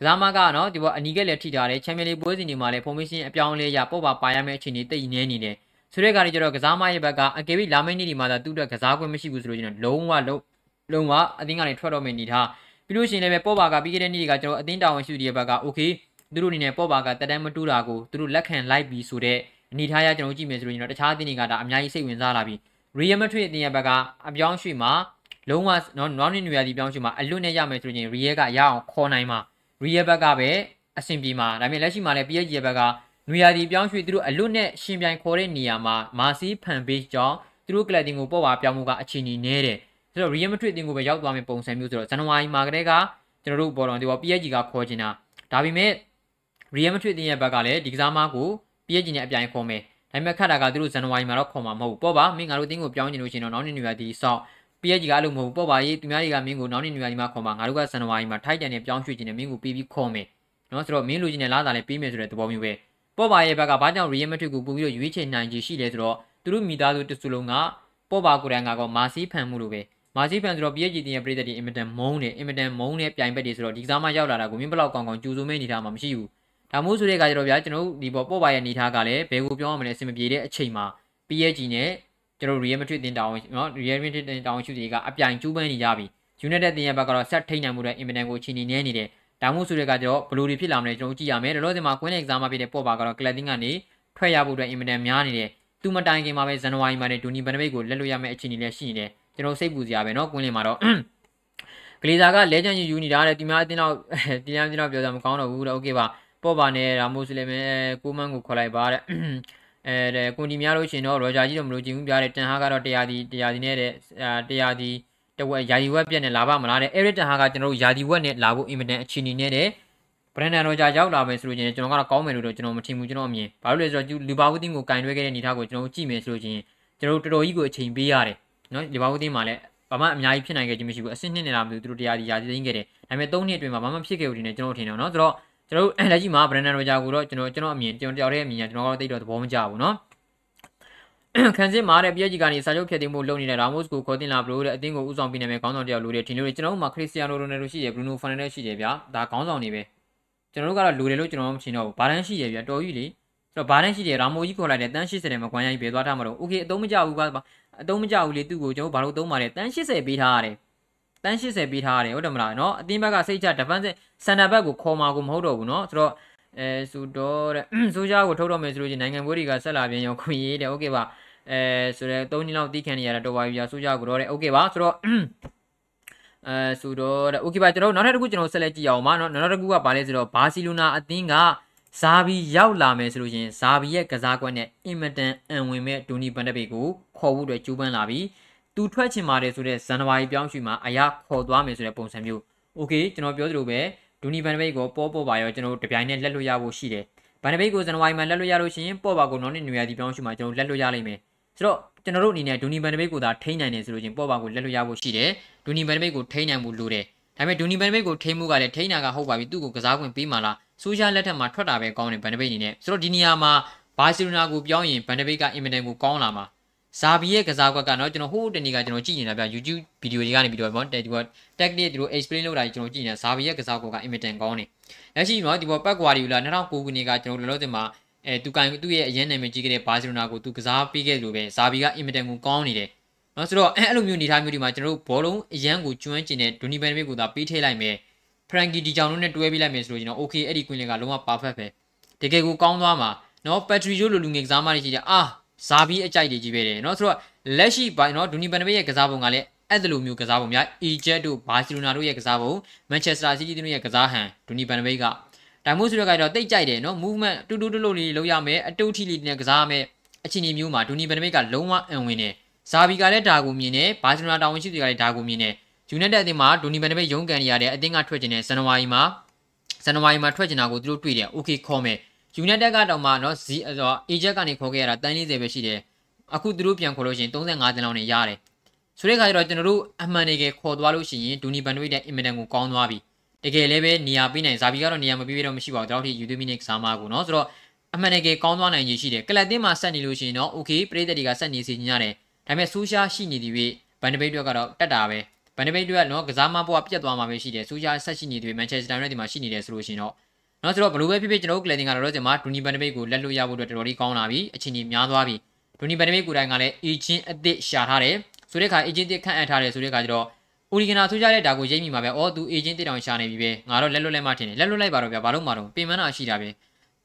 Speaker 1: ကစားမကနော်ဒီပေါ်အနီးကလည်းထိထားတယ် Champions League ပွဲစဉ်တွေမှာလည်း formation အပြောင်းအလဲရပေါ်ပါပါရမယ့်အခြေအနေတိတ်နေနေတယ်ဆိုတဲ့ကာရီကျတော့ကစားမရဲ့ဘက်ကအကယ်၍လာမယ့်နေ့ဒီမှာသာသူ့အတွက်ကစားခွင့်မရှိဘူးဆိုလို့ကျွန်တော်လုံးဝလုံး လုံးဝအသင်းကနေထွက်တော့မယ့်အနေထားပြီးလို့ရှိရင်လည်းပေါ်ပါကပြီးခဲ့တဲ့နေ့ကကျွန်တော်အသင်းတာဝန်ရှိသူတွေဘက်က okay သူတို့အနေနဲ့ပေါ်ပါကတက်တန်းမတူတာကိုသူတို့လက်ခံလိုက်ပြီးဆိုတဲ့အနေထားရကျွန်တော်ကြည့်မယ်ဆိုရင်တော့တခြားအသင်းတွေကဒါအများကြီးစိတ်ဝင်စားလာပြီး Real Madrid အတင်းရဲ့ဘက်ကအပြောင်းရွှေ့မှာလုံးဝနော်နောက်နှစ်နွေရာသီပြောင်းရွှေ့မှာအလွတ်နဲ့ရမယ်ဆိုရင် Real ကရအောင်ခေါ်နိုင်မှာ Real ဘက်ကပဲအဆင်ပြေမှာဒါပေမဲ့လက်ရှိမှာလည်း PSG ရဲ့ဘက်ကနွေရာသီပြောင်းရွှေ့သူတို့အလွတ်နဲ့ရှင်ပြိုင်ခေါ်တဲ့နေရာမှာမာစီဖန်ဘေးကြောင့်သူတို့ကလပ်တင်ကိုပေါ်ပါပြောင်းမှုကအခြေအနေနည်းတယ် ဆိုတော့ Real Madrid တင်ကိုပဲရောက်သွားမယ့်ပုံစံမျိုးဆိုတော့ဇန်နဝါရီမှာကတည်းကကျွန်တော်တို့ပေါ်တော့ဒီပေါ် PSG ကခေါ်ချင်တာဒါပေမဲ့ Real Madrid တင်ရဲ့ဘက်ကလည်းဒီကစားမကို PSG နဲ့အပြိုင်ခေါ်မယ်ဒါပေမဲ့ခက်တာကသူတို့ဇန်နဝါရီမှာတော့ခေါ်မှာမဟုတ်ဘူးပေါ့ပါမင်းငါတို့တင်းကိုပြောင်းချင်လို့ရှိရင်တော့နောက်နှစ်နွေရာသီစောင့် PSG ကအဲ့လိုမဟုတ်ဘူးပေါ့ပါရေးသူများတွေကမင်းကိုနောက်နှစ်နွေရာသီမှာခေါ်မှာငါတို့ကဇန်နဝါရီမှာထိုက်တန်နဲ့ပြောင်းရွှေ့ချင်တယ်မင်းကိုပြီးပြီးခေါ်မယ်နော်ဆိုတော့မင်းလူချင်းနဲ့လာတာလည်းပြီးမယ်ဆိုတဲ့သဘောမျိုးပဲပေါ့ပါရဲ့ဘက်ကဘာကြောင့် Real Madrid ကိုပို့ပြီးတော့ရွေးချယ်နိုင်ကြီးရှိလဲဆိုတော့သူတို့မိသားစုတစုလုံးကပေါ့ပါကိုရန်ကတော့မာစီဖန်မှုလိုပဲ မာစီဖန်ဆိုတော့ PSG တင်ရဲ့ပြည်သက်တွေအင်မတန်မုန်းတယ်အင်မတန်မုန်းတဲ့ပြိုင်ဘက်တွေဆိုတော့ဒီကစားမရောက်လာတာကိုမင်းဘလောက်ကောင်းကောင်းကြိုးစိုးမဲနေထားမှာမရှိဘူးဒါမို့ဆိုတဲ့အခါကျတော့ဗျာကျွန်တော်တို့ဒီပေါ်ပေါ့ပါရဲ့နေထားကလည်းဘယ်ကိုပြောရမလဲအဆင်မပြေတဲ့အချိန်မှာ PSG နဲ့ကျွန်တော် Real Madrid တင်တောင်းနော် Real Madrid တင်တောင်းရှုတွေကအပြိုင်ကျူးပန်းနေကြပြီ United တင်ရဲ့ဘက်ကတော့ဆက်ထိန်နိုင်မှုတွေအင်မတန်ကိုအချိန်နေနေတယ်ဒါမှမဟုတ်ဆိုတဲ့ကကျတော့ဘယ်လိုတွေဖြစ်လာမလဲကျွန်တော်ကြည့်ရမယ်လောလောဆယ်မှာ Queen Exam မှာဖြစ်တဲ့ပေါ့ပါကတော့ Cladding ကနေထွက်ရဖို့အတွက်အင်မတန်များနေတယ်သူမတိုင်ခင်မှာပဲဇန်နဝါရီမှာနဲ့ဒူနီဘန်နဘိတ်ကိုလက်လွတ်ရမယ့်အခြေအနေလည်းရှိနေတယ် ကျွန်တော်စိတ်ပူစရာပဲเนาะ Queen လင်မှာတော့ဂလီဇာကလဲချန်ယူယူနေတာတဲ့ဒီမှာအတင်းတော့တရားတင်းတော့ပြောတာမကောင်းတော့ဘူးတဲ့โอเคပါပေါ့ပါနဲ့ရာမိုစလင်မဲကိုမန်ကိုခေါ်လိုက်ပါတဲ့အဲတဲ့ကွန်တီများလို့ရှင်တော့ရောဂျာကြီးတော့မလို့ကြည့်ဘူးပြတဲ့တန်ဟာကတော့တရားဒီတရားဒီနဲ့တဲ့တရားဒီတဝက်ယာဒီဝက်ပြက်နဲ့လာပါမလားတဲ့အဲရစ်တန်ဟာကကျွန်တော်တို့ယာဒီဝက်နဲ့လာဖို့အင်မတန်အခြေအနေနဲ့တဲ့ဘရန်ဒန်ရောဂျာရောက်လာမယ်ဆိုလို့ချင်းကျွန်တော်ကတော့ကောင်းမယ်လို့တော့ကျွန်တော်မထင်ဘူးကျွန်တော်အမြင်ဘာလို့လဲဆိုတော့လီဗာပူးတင်းကိုကင်တွဲခဲ့တဲ့အနေအထားကိုကျွန်တော်ကြည့်မယ်ဆိုလို့ချင်းကျွန်တော်တို့တော်တော်ကြီးကိုအချိန်ပေးရတယ် နော်လီဗာပူးတင်းမှာလည်းဘာမှအများကြီးဖြစ်နိုင်ခဲ့ခြင်းမရှိဘူးအဆင့်နှစ်နေတာမလို့သူတို့တရားဒီယာဒီသိမ်းခဲ့တယ်ဒါပေမဲ့၃နှစ်အတွင်းမှာဘာမှဖြစ်ခဲ့ဘူးဒီနေ့ကျွန်တော်ထင်တယ်နော်ဆိုတော့ကျွန်တော်တို့လက်ရှိမှာဘရန်ဒန်ရောဂျာကိုတော့ကျွန်တော်ကျွန်တော်အမြင်ကျွန်တော်တယောက်တည်းအမြင်ကကျွန်တော်ကတော့သိတော့သဘောမကျဘူးနော်ခံစစ်မှာတဲ့ PSG ကနေစာချုပ်ဖြတ်သိမ်းမှုလုပ်နေတဲ့ Ramos ကိုခေါ်တင်လာဘလို့တဲ့အသင်းကိုဥဆောင်ပေးနေမယ်ခေါင်းဆောင်တယောက်လိုတဲ့ထင်လို့ကျွန်တော်တို့မှာ Cristiano Ronaldo ရှိတယ် Bruno Fernandes ရှိတယ်ဗျာဒါခေါင်းဆောင်တွေပဲကျွန်တော်တို့ကတော့လိုတယ်လို့ကျွန်တော်မထင်တော့ဘူးဘာတန်းရှိတယ်ဗျာတော်ကြီးလေဆိုတော့ဘာတန်းရှိတယ်ရာမိုကြီးခေါ်လိုက်တယ်တန်း80တယ်မကွမ်းရိုင်းပဲသွားထားမှာတော့ Okay အသုံးမကျဘူးကွာ အသုံးမကျဘူးလေသူ့ကိုကျွန်တော်ဘာလို့သုံးပါလဲတန်း80ပေးထားရတယ်တန်း80ပေးထားရတယ်ဟုတ်တယ်မလားနော်အသင်းဘက်ကစိတ်ချ defense center back ကိုခေါ်မှာကိုမဟုတ်တော့ဘူးနော်ဆိုတော့အဲဆိုတော့တဲ့ဆိုကြကိုထုတ်တော့မယ်ဆိုလို့ချင်းနိုင်ငံပွဲတွေကဆက်လာပြန်ရောခွင့်ရေးတယ်โอเคပါအဲဆိုတော့3နှစ်လောက်တီးခံနေရတာတော်ပါပြီပြဆိုကြကိုတော့တဲ့โอเคပါဆိုတော့အဲဆိုတော့တဲ့โอเคပါကျွန်တော်နောက်ထပ်တစ်ခုကျွန်တော်ဆက်လက်ကြည့်အောင်ပါနော်နောက်တစ်ခုကဘာလဲဆိုတော့ဘာစီလိုနာအသင်းက ဇာဘီရောက်လာမယ်ဆိုလို့ရှင်ဇာဘီရဲ့ကစားကွက်နဲ့အင်မတန်အံဝင်မဲ့ဒူနီဘန်ဒဘေကိုခေါ်ဖို့အတွက်ကြိုးပမ်းလာပြီးသူထွက်ချင်ပါတယ်ဆိုတဲ့ဇန်နဝါရီပြောင်းရွှေ့မှာအရာခေါ်သွားမယ်ဆိုတဲ့ပုံစံမျိုးโอเคကျွန်တော်ပြောသလိုပဲဒူနီဘန်ဒဘေကိုပေါ်ပေါ်ပါရောကျွန်တော်တို့တပြိုင်နဲ့လက်လွတ်ရဖို့ရှိတယ်ဘန်ဒဘေကိုဇန်နဝါရီမှာလက်လွတ်ရလို့ရှိရင်ပေါ်ပါကိုနောက်နေ့နွေရာသီပြောင်းရွှေ့မှာကျွန်တော်လက်လွတ်ရလိမ့်မယ်ဆိုတော့ကျွန်တော်တို့အနေနဲ့ဒူနီဘန်ဒဘိတ်ကိုသာထိန်းနိုင်တယ်ဆိုလို့ချင်းပေါ်ပါကိုလက်လွတ်ရဖို့ရှိတယ်ဒူနီဘန်ဒဘိတ်ကိုထိန်းနိုင်ဖို့လိုတယ် ဒါပေမဲ့ဒူနီဘန်ဒဘိတ်ကိုထိန်းမှုကလည်းထိန်းတာကဟုတ်ပါပြီသူ့ကိုကစားခွင့်ပေးမှလားဆိုရှယ်လက်ထက်မှာထွက်တာပဲကောင်းတယ်ဘန်ဒဘိတ်အနေနဲ့ဆိုတော့ဒီနေရာမှာဘာစီလိုနာကိုပြောင်းရင်ဘန်ဒဘိတ်ကအင်မတန်ကိုကောင်းလာမှာဇာဘီရဲ့ကစားကွက်ကနော်ကျွန်တော်ဟိုးတနေ့ကကျွန်တော်ကြည့်နေတာဗျ YouTube ဗီဒီယိုတွေကနေပြီးတော့ဗောတက်ဒီက technique သူတို့ explain လုပ်တာကျွန်တော်ကြည့်နေတာဇာဘီရဲ့ကစားကွက်ကအင်မတန်ကောင်းတယ်လက်ရှိနော်ဒီပေါ်ပတ်ကွာဒီလာ2009ခုနှစ်ကကျွန်တော်လောလောဆယ်မှာအဲသူကန်သူ့ရဲ့အရင်နာမည်ကြီးခဲ့တဲ့ဘာစီလိုနာကိုသူကစားပေးခဲ့လို့ပဲဇာဘီကအင်မတန်ကိုကောင်းနေတယ် နော်ဆိုတော့အဲ့လိုမျိုးနေထားမျိုးဒီမှာကျွန်တော်တို့ဘောလုံးအရန်ကိုကျွမ်းကျင်တဲ့ဒူနီဘန်နမစ်ကိုသာပေးထည့်လိုက်မယ်ဖရန်ကီဒီဂျောင်တို့နဲ့တွဲပေးလိုက်မယ်ဆိုတော့ကျွန်တော် okay အဲ့ဒီ queen ကလုံးဝ perfect ပဲတကယ်ကိုကောင်းသွားမှာနော်ပက်ထရီယိုလိုလူငယ်ကစားမတွေရှိတယ်အာဇာဘီအကြိုက်တွေကြီးပဲတယ်နော်ဆိုတော့လက်ရှိဘိုင်နော်ဒူနီဘန်နမစ်ရဲ့ကစားပုံကလည်းအဲ့လိုမျိုးကစားပုံများအီဂျက်တို့ဘာစီလိုနာတို့ရဲ့ကစားပုံမန်ချက်စတာစီးတီးတို့ရဲ့ကစားဟန်ဒူနီဘန်နမစ်ကဒါမို့ဆိုတော့ကတော့တိတ်ကြိုက်တယ်နော် movement တူတူတူလို့လေးလောက်ရမယ်အတုတ်ထီလေးနဲ့ကစားရမယ်အချင်းကြီးမျိုးမှာဒူနီဘန်နမစ်ကလုံးဝအံဝင်တယ် ။ဇာဗီကလည်းဒါကိုမြင်တယ်။ဘာစီလိုနာတာဝန်ရှိသူကလည်းဒါကိုမြင်တယ်။ယူနိုက်တက်အသင်းမှာဒိုနီဘန်နဘက်ရုံးကန်ရတဲ့အသင်းကထွက်ကျင်တဲ့ဇန်နဝါရီမှာဇန်နဝါရီမှာထွက်ကျင်တာကိုသူတို့တွေ့တယ်။ Okay ခေါ်မယ်။ United ကတော့မှနော် Z ဆိုတော့ Ajax ကနေခေါ်ခဲ့ရတာတန်း40ပဲရှိတယ်။အခုသူတို့ပြန်ခေါ်လို့ရှိရင်35တန်းလောက်နဲ့ရတယ်။ဆိုတဲ့အခါကျတော့ကျွန်တော်တို့အမှန်တကယ်ခေါ်သွားလို့ရှိရင်ဒူနီဘန်နွေတဲ့အင်မတန်ကိုကောင်းသွားပြီ။တကယ်လည်းပဲနေရာပေးနိုင်ဇာဗီကတော့နေရာမပေးပြတော့မရှိပါဘူး။ဒါတော့ဒီယူသွင်းမိနေကစားမကိုနော်။ဆိုတော့အမှန်တကယ်ကောင်းသွားနိုင်ရည်ရှိတယ်။ကလပ်တင်းမှာဆက်နေလို့ရှိရင်တော့ okay ပြည်သက်တွေကဆက်နေစီညရတယ်။ ဒါပေမဲ့ဆူရှာရှိနေသည်ပဲဘန်ဒဘိတ်တွေကတော့တက်တာပဲဘန်ဒဘိတ်တွေကနော်ကစားမဘွားပြတ်သွားမှာပဲရှိတယ်ဆူရှာဆက်ရှိနေသည်ပဲမန်ချက်စတာယူနိုက်တက်မှာရှိနေတယ်ဆိုလို့ရှိရင်တော့နော်ဆိုတော့ဘလို့ပဲဖြစ်ဖြစ်ကျွန်တော်တို့ကလပ်တင်းကတော့ဒီမှာဒူနီဘန်ဒဘိတ်ကိုလက်လွတ်ရဖို့အတွက်တော်တော်လေးကောင်းလာပြီအချိန်ကြီးများသွားပြီဒူနီဘန်ဒဘိတ်ကိုယ်တိုင်ကလည်းအေဂျင့်အသစ်ရှာထားတယ်ဆိုတဲ့အခါအေဂျင့်တစ်ခန့်အပ်ထားတယ်ဆိုတဲ့အခါကျတော့အိုရီဂနာဆိုကြတဲ့ဒါကိုရိပ်မိမှာပဲအော်သူအေဂျင့်တစ်တောင်ရှာနေပြီပဲငါတော့လက်လွတ်လက်မထင်တယ်လက်လွတ်လိုက်ပါတော့ဗျာဘာလို့မှတော့ပင်မနာရှိတာပဲ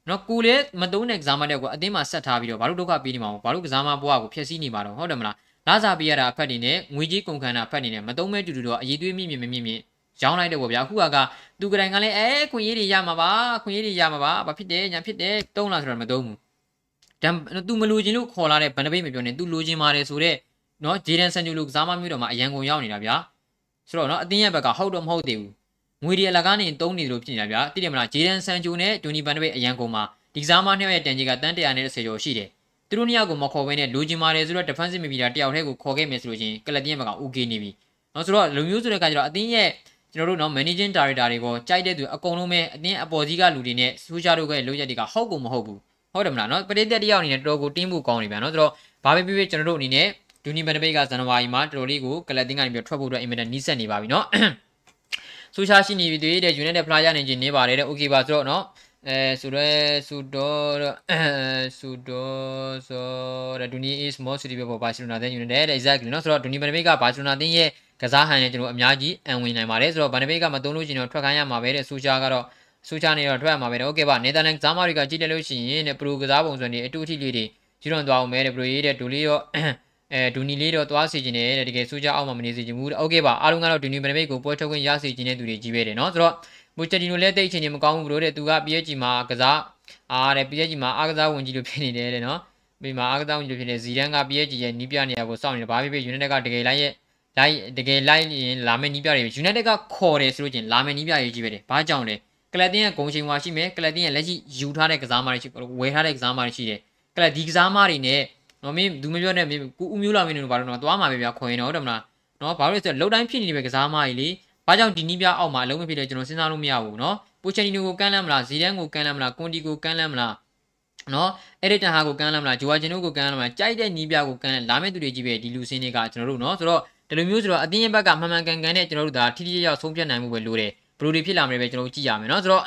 Speaker 1: နော်ကိုလေမတုံးတဲ့ကစားမတဲ့ကွာအတင်းမှာဆက်ထားပြီးတော့ဘာလို့ဒုက္ခပေးနေမှာဘာလို့ကစားမဘွားကိုဖျက်ဆီးနေမှာတော့ဟုတ်တယ်မလားလာစာပေးရတာအဖက်တွေနဲ့ငွေကြီးကုန်ခံတာအဖက်တွေနဲ့မသုံးမဲတူတူတော့အရေးသွေးမြင့်မြင့်မြင့်မြင့်ရောင်းလိုက်တယ်ပေါ့ဗျာအခုကသူကတိုင်ကလည်းအဲခွင့်ရေးတွေရမှာပါခွင့်ရေးတွေရမှာပါဘာဖြစ်တယ်ညာဖြစ်တယ်တုံးလားဆိုတော့မတုံးဘူးတမ်သူမလူချင်းလို့ခေါ်လာတဲ့ဗန်ဒပိတ်မပြောနဲ့သူလူချင်းပါတယ်ဆိုတော့နော်ဂျေဒန်ဆန်ဂျူလူကစားမမျိုးတော့မှအရန်ကုန်ရောက်နေတာဗျာဆိုတော့နော်အတင်းရဲ့ဘက်ကဟုတ်တော့မဟုတ်သေးဘူး ငွေတွေအလကားနေတုံးနေလို့ဖြစ်နေတာဗျာတိတယ်မလားဂျေဒန်ဆန်ဂျူနဲ့ဒူနီဗန်ဒပိတ်အရန်ကုန်မှာဒီကစားမနှစ်ယောက်ရဲ့တန်ကြီးကတန်း130ကျော်ရှိတယ်သူတို့နှစ်ယောက်ကိုမခေါ်ဘဲနဲ့လူချင်းပါတယ်ဆိုတော့ defensive midfielder တယောက်တည်းကိုခေါ်ခဲ့မယ်ဆိုလို့ချင်းကလပ်တင်းရဲ့ဘက်က okay နေပြီနော်ဆိုတော့လူမျိုးဆိုတဲ့ကကြတော့အတင်းရဲ့ကျွန်တော်တို့နော် managing director တွေကိုကြိုက်တဲ့သူအကုန်လုံးပဲအတင်းအပေါ်ကြီးကလူတွေနဲ့စူးရှားတို့ရဲ့လုပ်ရက်တွေကဟုတ်ကုန်မဟုတ်ဘူးဟုတ်တယ်မလားနော်ပရိသတ်တယောက်အနေနဲ့တော်တော်ကိုတင်းဖို့ကောင်းနေပြန်နော်ဆိုတော့ဘာပဲဖြစ်ဖြစ်ကျွန်တော်တို့အနေနဲ့ဒူနီဘန်ဒပိတ်ကဇန်နဝါရီမှာတော်တော်လေးကိုကလပ်တင်းကနေပြီးထွက်ဖို့အတွက်အင်မတန်နီးစပ်နေပါပြီနော် စူးရှားရှိနေပြီတွေ့တဲ့ United Player နေချင်းနေပါတယ်တဲ့ okay ပါဆိုတော့နော်အဲဆိုတော့ဆိုတော့ဆိုတော့ဆိုတော့ဒူနီ is more suitable for Barcelona than United exactly နော်ဆိုတော့ဒူနီဘန်ဒပိတ်ကဘာစီလိုနာတင်းရဲ့ကစားဟန်နဲ့ကျွန်တော်အများကြီးအံဝင်နိုင်ပါတယ်ဆိုတော့ဘန်ဒပိတ်ကမသုံးလို့ရှိရင်တော့ထွက်ခိုင်းရမှာပဲတဲ့စူချာကတော့စူချာနေတော့ထွက်ရမှာပဲတဲ့โอเคပါနေသာလန်ကစားမတွေကကြည့်တယ်လို့ရှိရင်တဲ့ပရိုကစားပုံစံတွေအတူအထိလေးတွေကျွလွန်သွားအောင်မဲတဲ့ပရိုရေးတဲ့ဒူလေးရော အဲဒူနီလေးတော့သွားစီခြင်းနဲ့တကယ်စူချာအောက်မှာမနေစီခြင်းဘူးတဲ့โอเคပါအားလုံးကတော့ဒူနီဘန်ဒပိတ်ကိုပွဲထုတ်ခွင့်ရစီခြင်းတဲ့သူတွေကြီးပဲတယ်နော်ဆိုတော့ဘူချက်တီနိုလည်းတိတ်ချင်နေမကောင်းဘူးဘလို့တဲ့သူက PSG မှာကစားအားတဲ့ PSG မှာအားကစားဝင်ကြီးလို့ဖြစ်နေတယ်တဲ့နော်ပြီးမှာအားကစားဝင်ကြီးလို့ဖြစ်နေဇီဒန်က PSG ရဲ့နီးပြနေရာကိုစောင့်နေတယ်ဘာဖြစ်ဖြစ် United ကတကယ်လိုက်ရဲ့လိုက်တကယ်လိုက်ရင်လာမယ့်နီးပြတွေ United ကခေါ်တယ်ဆိုလို့ချင်းလာမယ့်နီးပြတွေကြီးပဲတယ်ဘာကြောင့်လဲကလပ်တင်ရဲ့ဂုံချိန်ဝါရှိမယ်ကလပ်တင်ရဲ့လက်ရှိယူထားတဲ့ကစားမတွေရှိဝယ်ထားတဲ့ကစားမတွေရှိတယ်ကလပ်ဒီကစားမတွေနဲ့ နော်မင်းသူမပြောနဲ့မင်းကိုဦးမျိုးလာမင်းတို့ဘာလို့တော့သွားမှာပဲဗျာခွင်တော့တမလားနော်ဘာလို့လဲဆိုတော့လောက်တိုင်းဖြစ်နေပြီကစားမကြီးလေဘာကြောင့်ဒီနီးပြအောက်မှာအလုံးမဖြစ်လဲကျွန်တော်စဉ်းစားလို့မရဘူးနော်ပိုချန်နီနိုကိုကမ်းလမ်းမလားဇီဒန်ကိုကမ်းလမ်းမလားကွန်တီကိုကမ်းလမ်းမလားနော်အဲ့ဒီတန်ဟာကိုကမ်းလမ်းမလားဂျိုဝါဂျင်တို့ကိုကမ်းလမ်းမလားကြိုက်တဲ့နီးပြကိုကမ်းလမ်းလာမယ့်သူတွေကြီးပဲဒီလူစင်းတွေကကျွန်တော်တို့နော်ဆိုတော့ဒီလိုမျိုးဆိုတော့အတင်းရဲ့ဘက်ကမှန်မှန်ကန်ကန်နဲ့ကျွန်တော်တို့ဒါထိထိရောက်ဆုံးဖြတ်နိုင်မှုပဲလိုတယ်ဘယ်လိုတွေဖြစ်လာမလဲပဲကျွန်တော်တို့ကြည့်ရမယ်နော်ဆိုတော့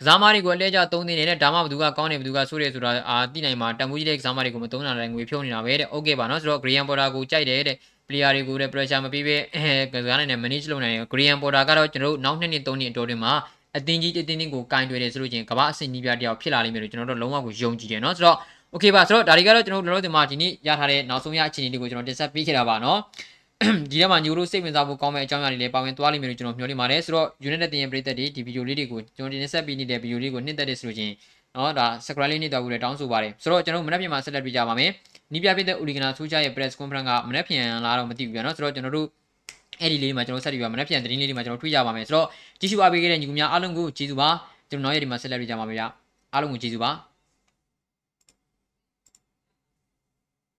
Speaker 1: ကစားမတွေကိုအလဲကျသုံးသိနေတဲ့ဒါမှဘသူကကောင်းတယ်ဘသူကဆိုးတယ်ဆိုတာအာသိနိုင်မှာတန်ဖိုးကြီးတဲ့ကစားမတွေကိုမသုံးနိုင်တဲ့ငွေဖြုံးနေတာပဲတဲ့โอเคပါเนาะဆိုတော့ Graham Potter ကိုကြိုက်တယ်တဲ့ player တွေကိုလည်း pressure မပေးဘဲကစားနိုင်တဲ့ manage လုပ်နိုင်တယ် Graham Potter ကတော့ကျွန်တော်တို့နောက်နှစ်နှစ်သုံးနှစ်အတော်တွင်မှာအတင်းကြီးအတင်းတင်းကိုကင်တွယ်တယ်ဆိုလို့ချင်းကမ္ဘာအဆင့်ကြီးပြတယောက်ဖြစ်လာလိမ့်မယ်လို့ကျွန်တော်တို့လုံးဝကိုယုံကြည်တယ်เนาะဆိုတော့ okay ပါဆိုတော့ဒါတွေကတော့ကျွန်တော်တို့လောလောဆယ်မှာဒီနေ့ရထားတဲ့နောက်ဆုံးရအခြေအနေတွေကိုကျွန်တော်တင်ဆက်ပေးခဲ့တာပါเนาะ ဒီထဲမှာညိုလို့စိတ်ဝင်စားဖို့ကောင်းမဲ့အကြောင်းအရာတွေလည်းပါဝင်သွားလိမ့်မယ်လို့ကျွန်တော်မျှော်လင့်ပါတယ်ဆိုတော့ unit နဲ့တင်ရင်ပြည်သက်တွေဒီဗီဒီယိုလေးတွေကိုကျွန်တော်တင်ဆက်ပေးနေတဲ့ဗီဒီယိုလေးကိုနှစ်သက်တယ်ဆိုလို့ချင်းနော်ဒါ subscribe လေးနှိပ်တော်ကိုလည်းတောင်းဆိုပါတယ်ဆိုတော့ကျွန်တော်မနက်ဖြန်မှာဆက်လက်ပြီးကြပါမယ်နီးပြပြည်သက်ဦးလီကနာဆိုချရဲ့ press conference ကမနက်ဖြန်လာတော့မသိဘူးပြန်နော်ဆိုတော့ကျွန်တော်တို့အဲ့ဒီလေးမှာကျွန်တော်ဆက်ပြီးပါမနက်ဖြန်သတင်းလေးတွေမှာကျွန်တော်တွေ့ကြပါမယ်ဆိုတော့ကြည့်ရှုအားပေးခဲ့တဲ့ညီကများအားလုံးကိုကျေးဇူးပါကျွန်တော်နောက်ရက်ဒီမှာဆက်လက်ပြီးကြပါမယ်ဗျအားလုံးကိုကျေးဇူးပါ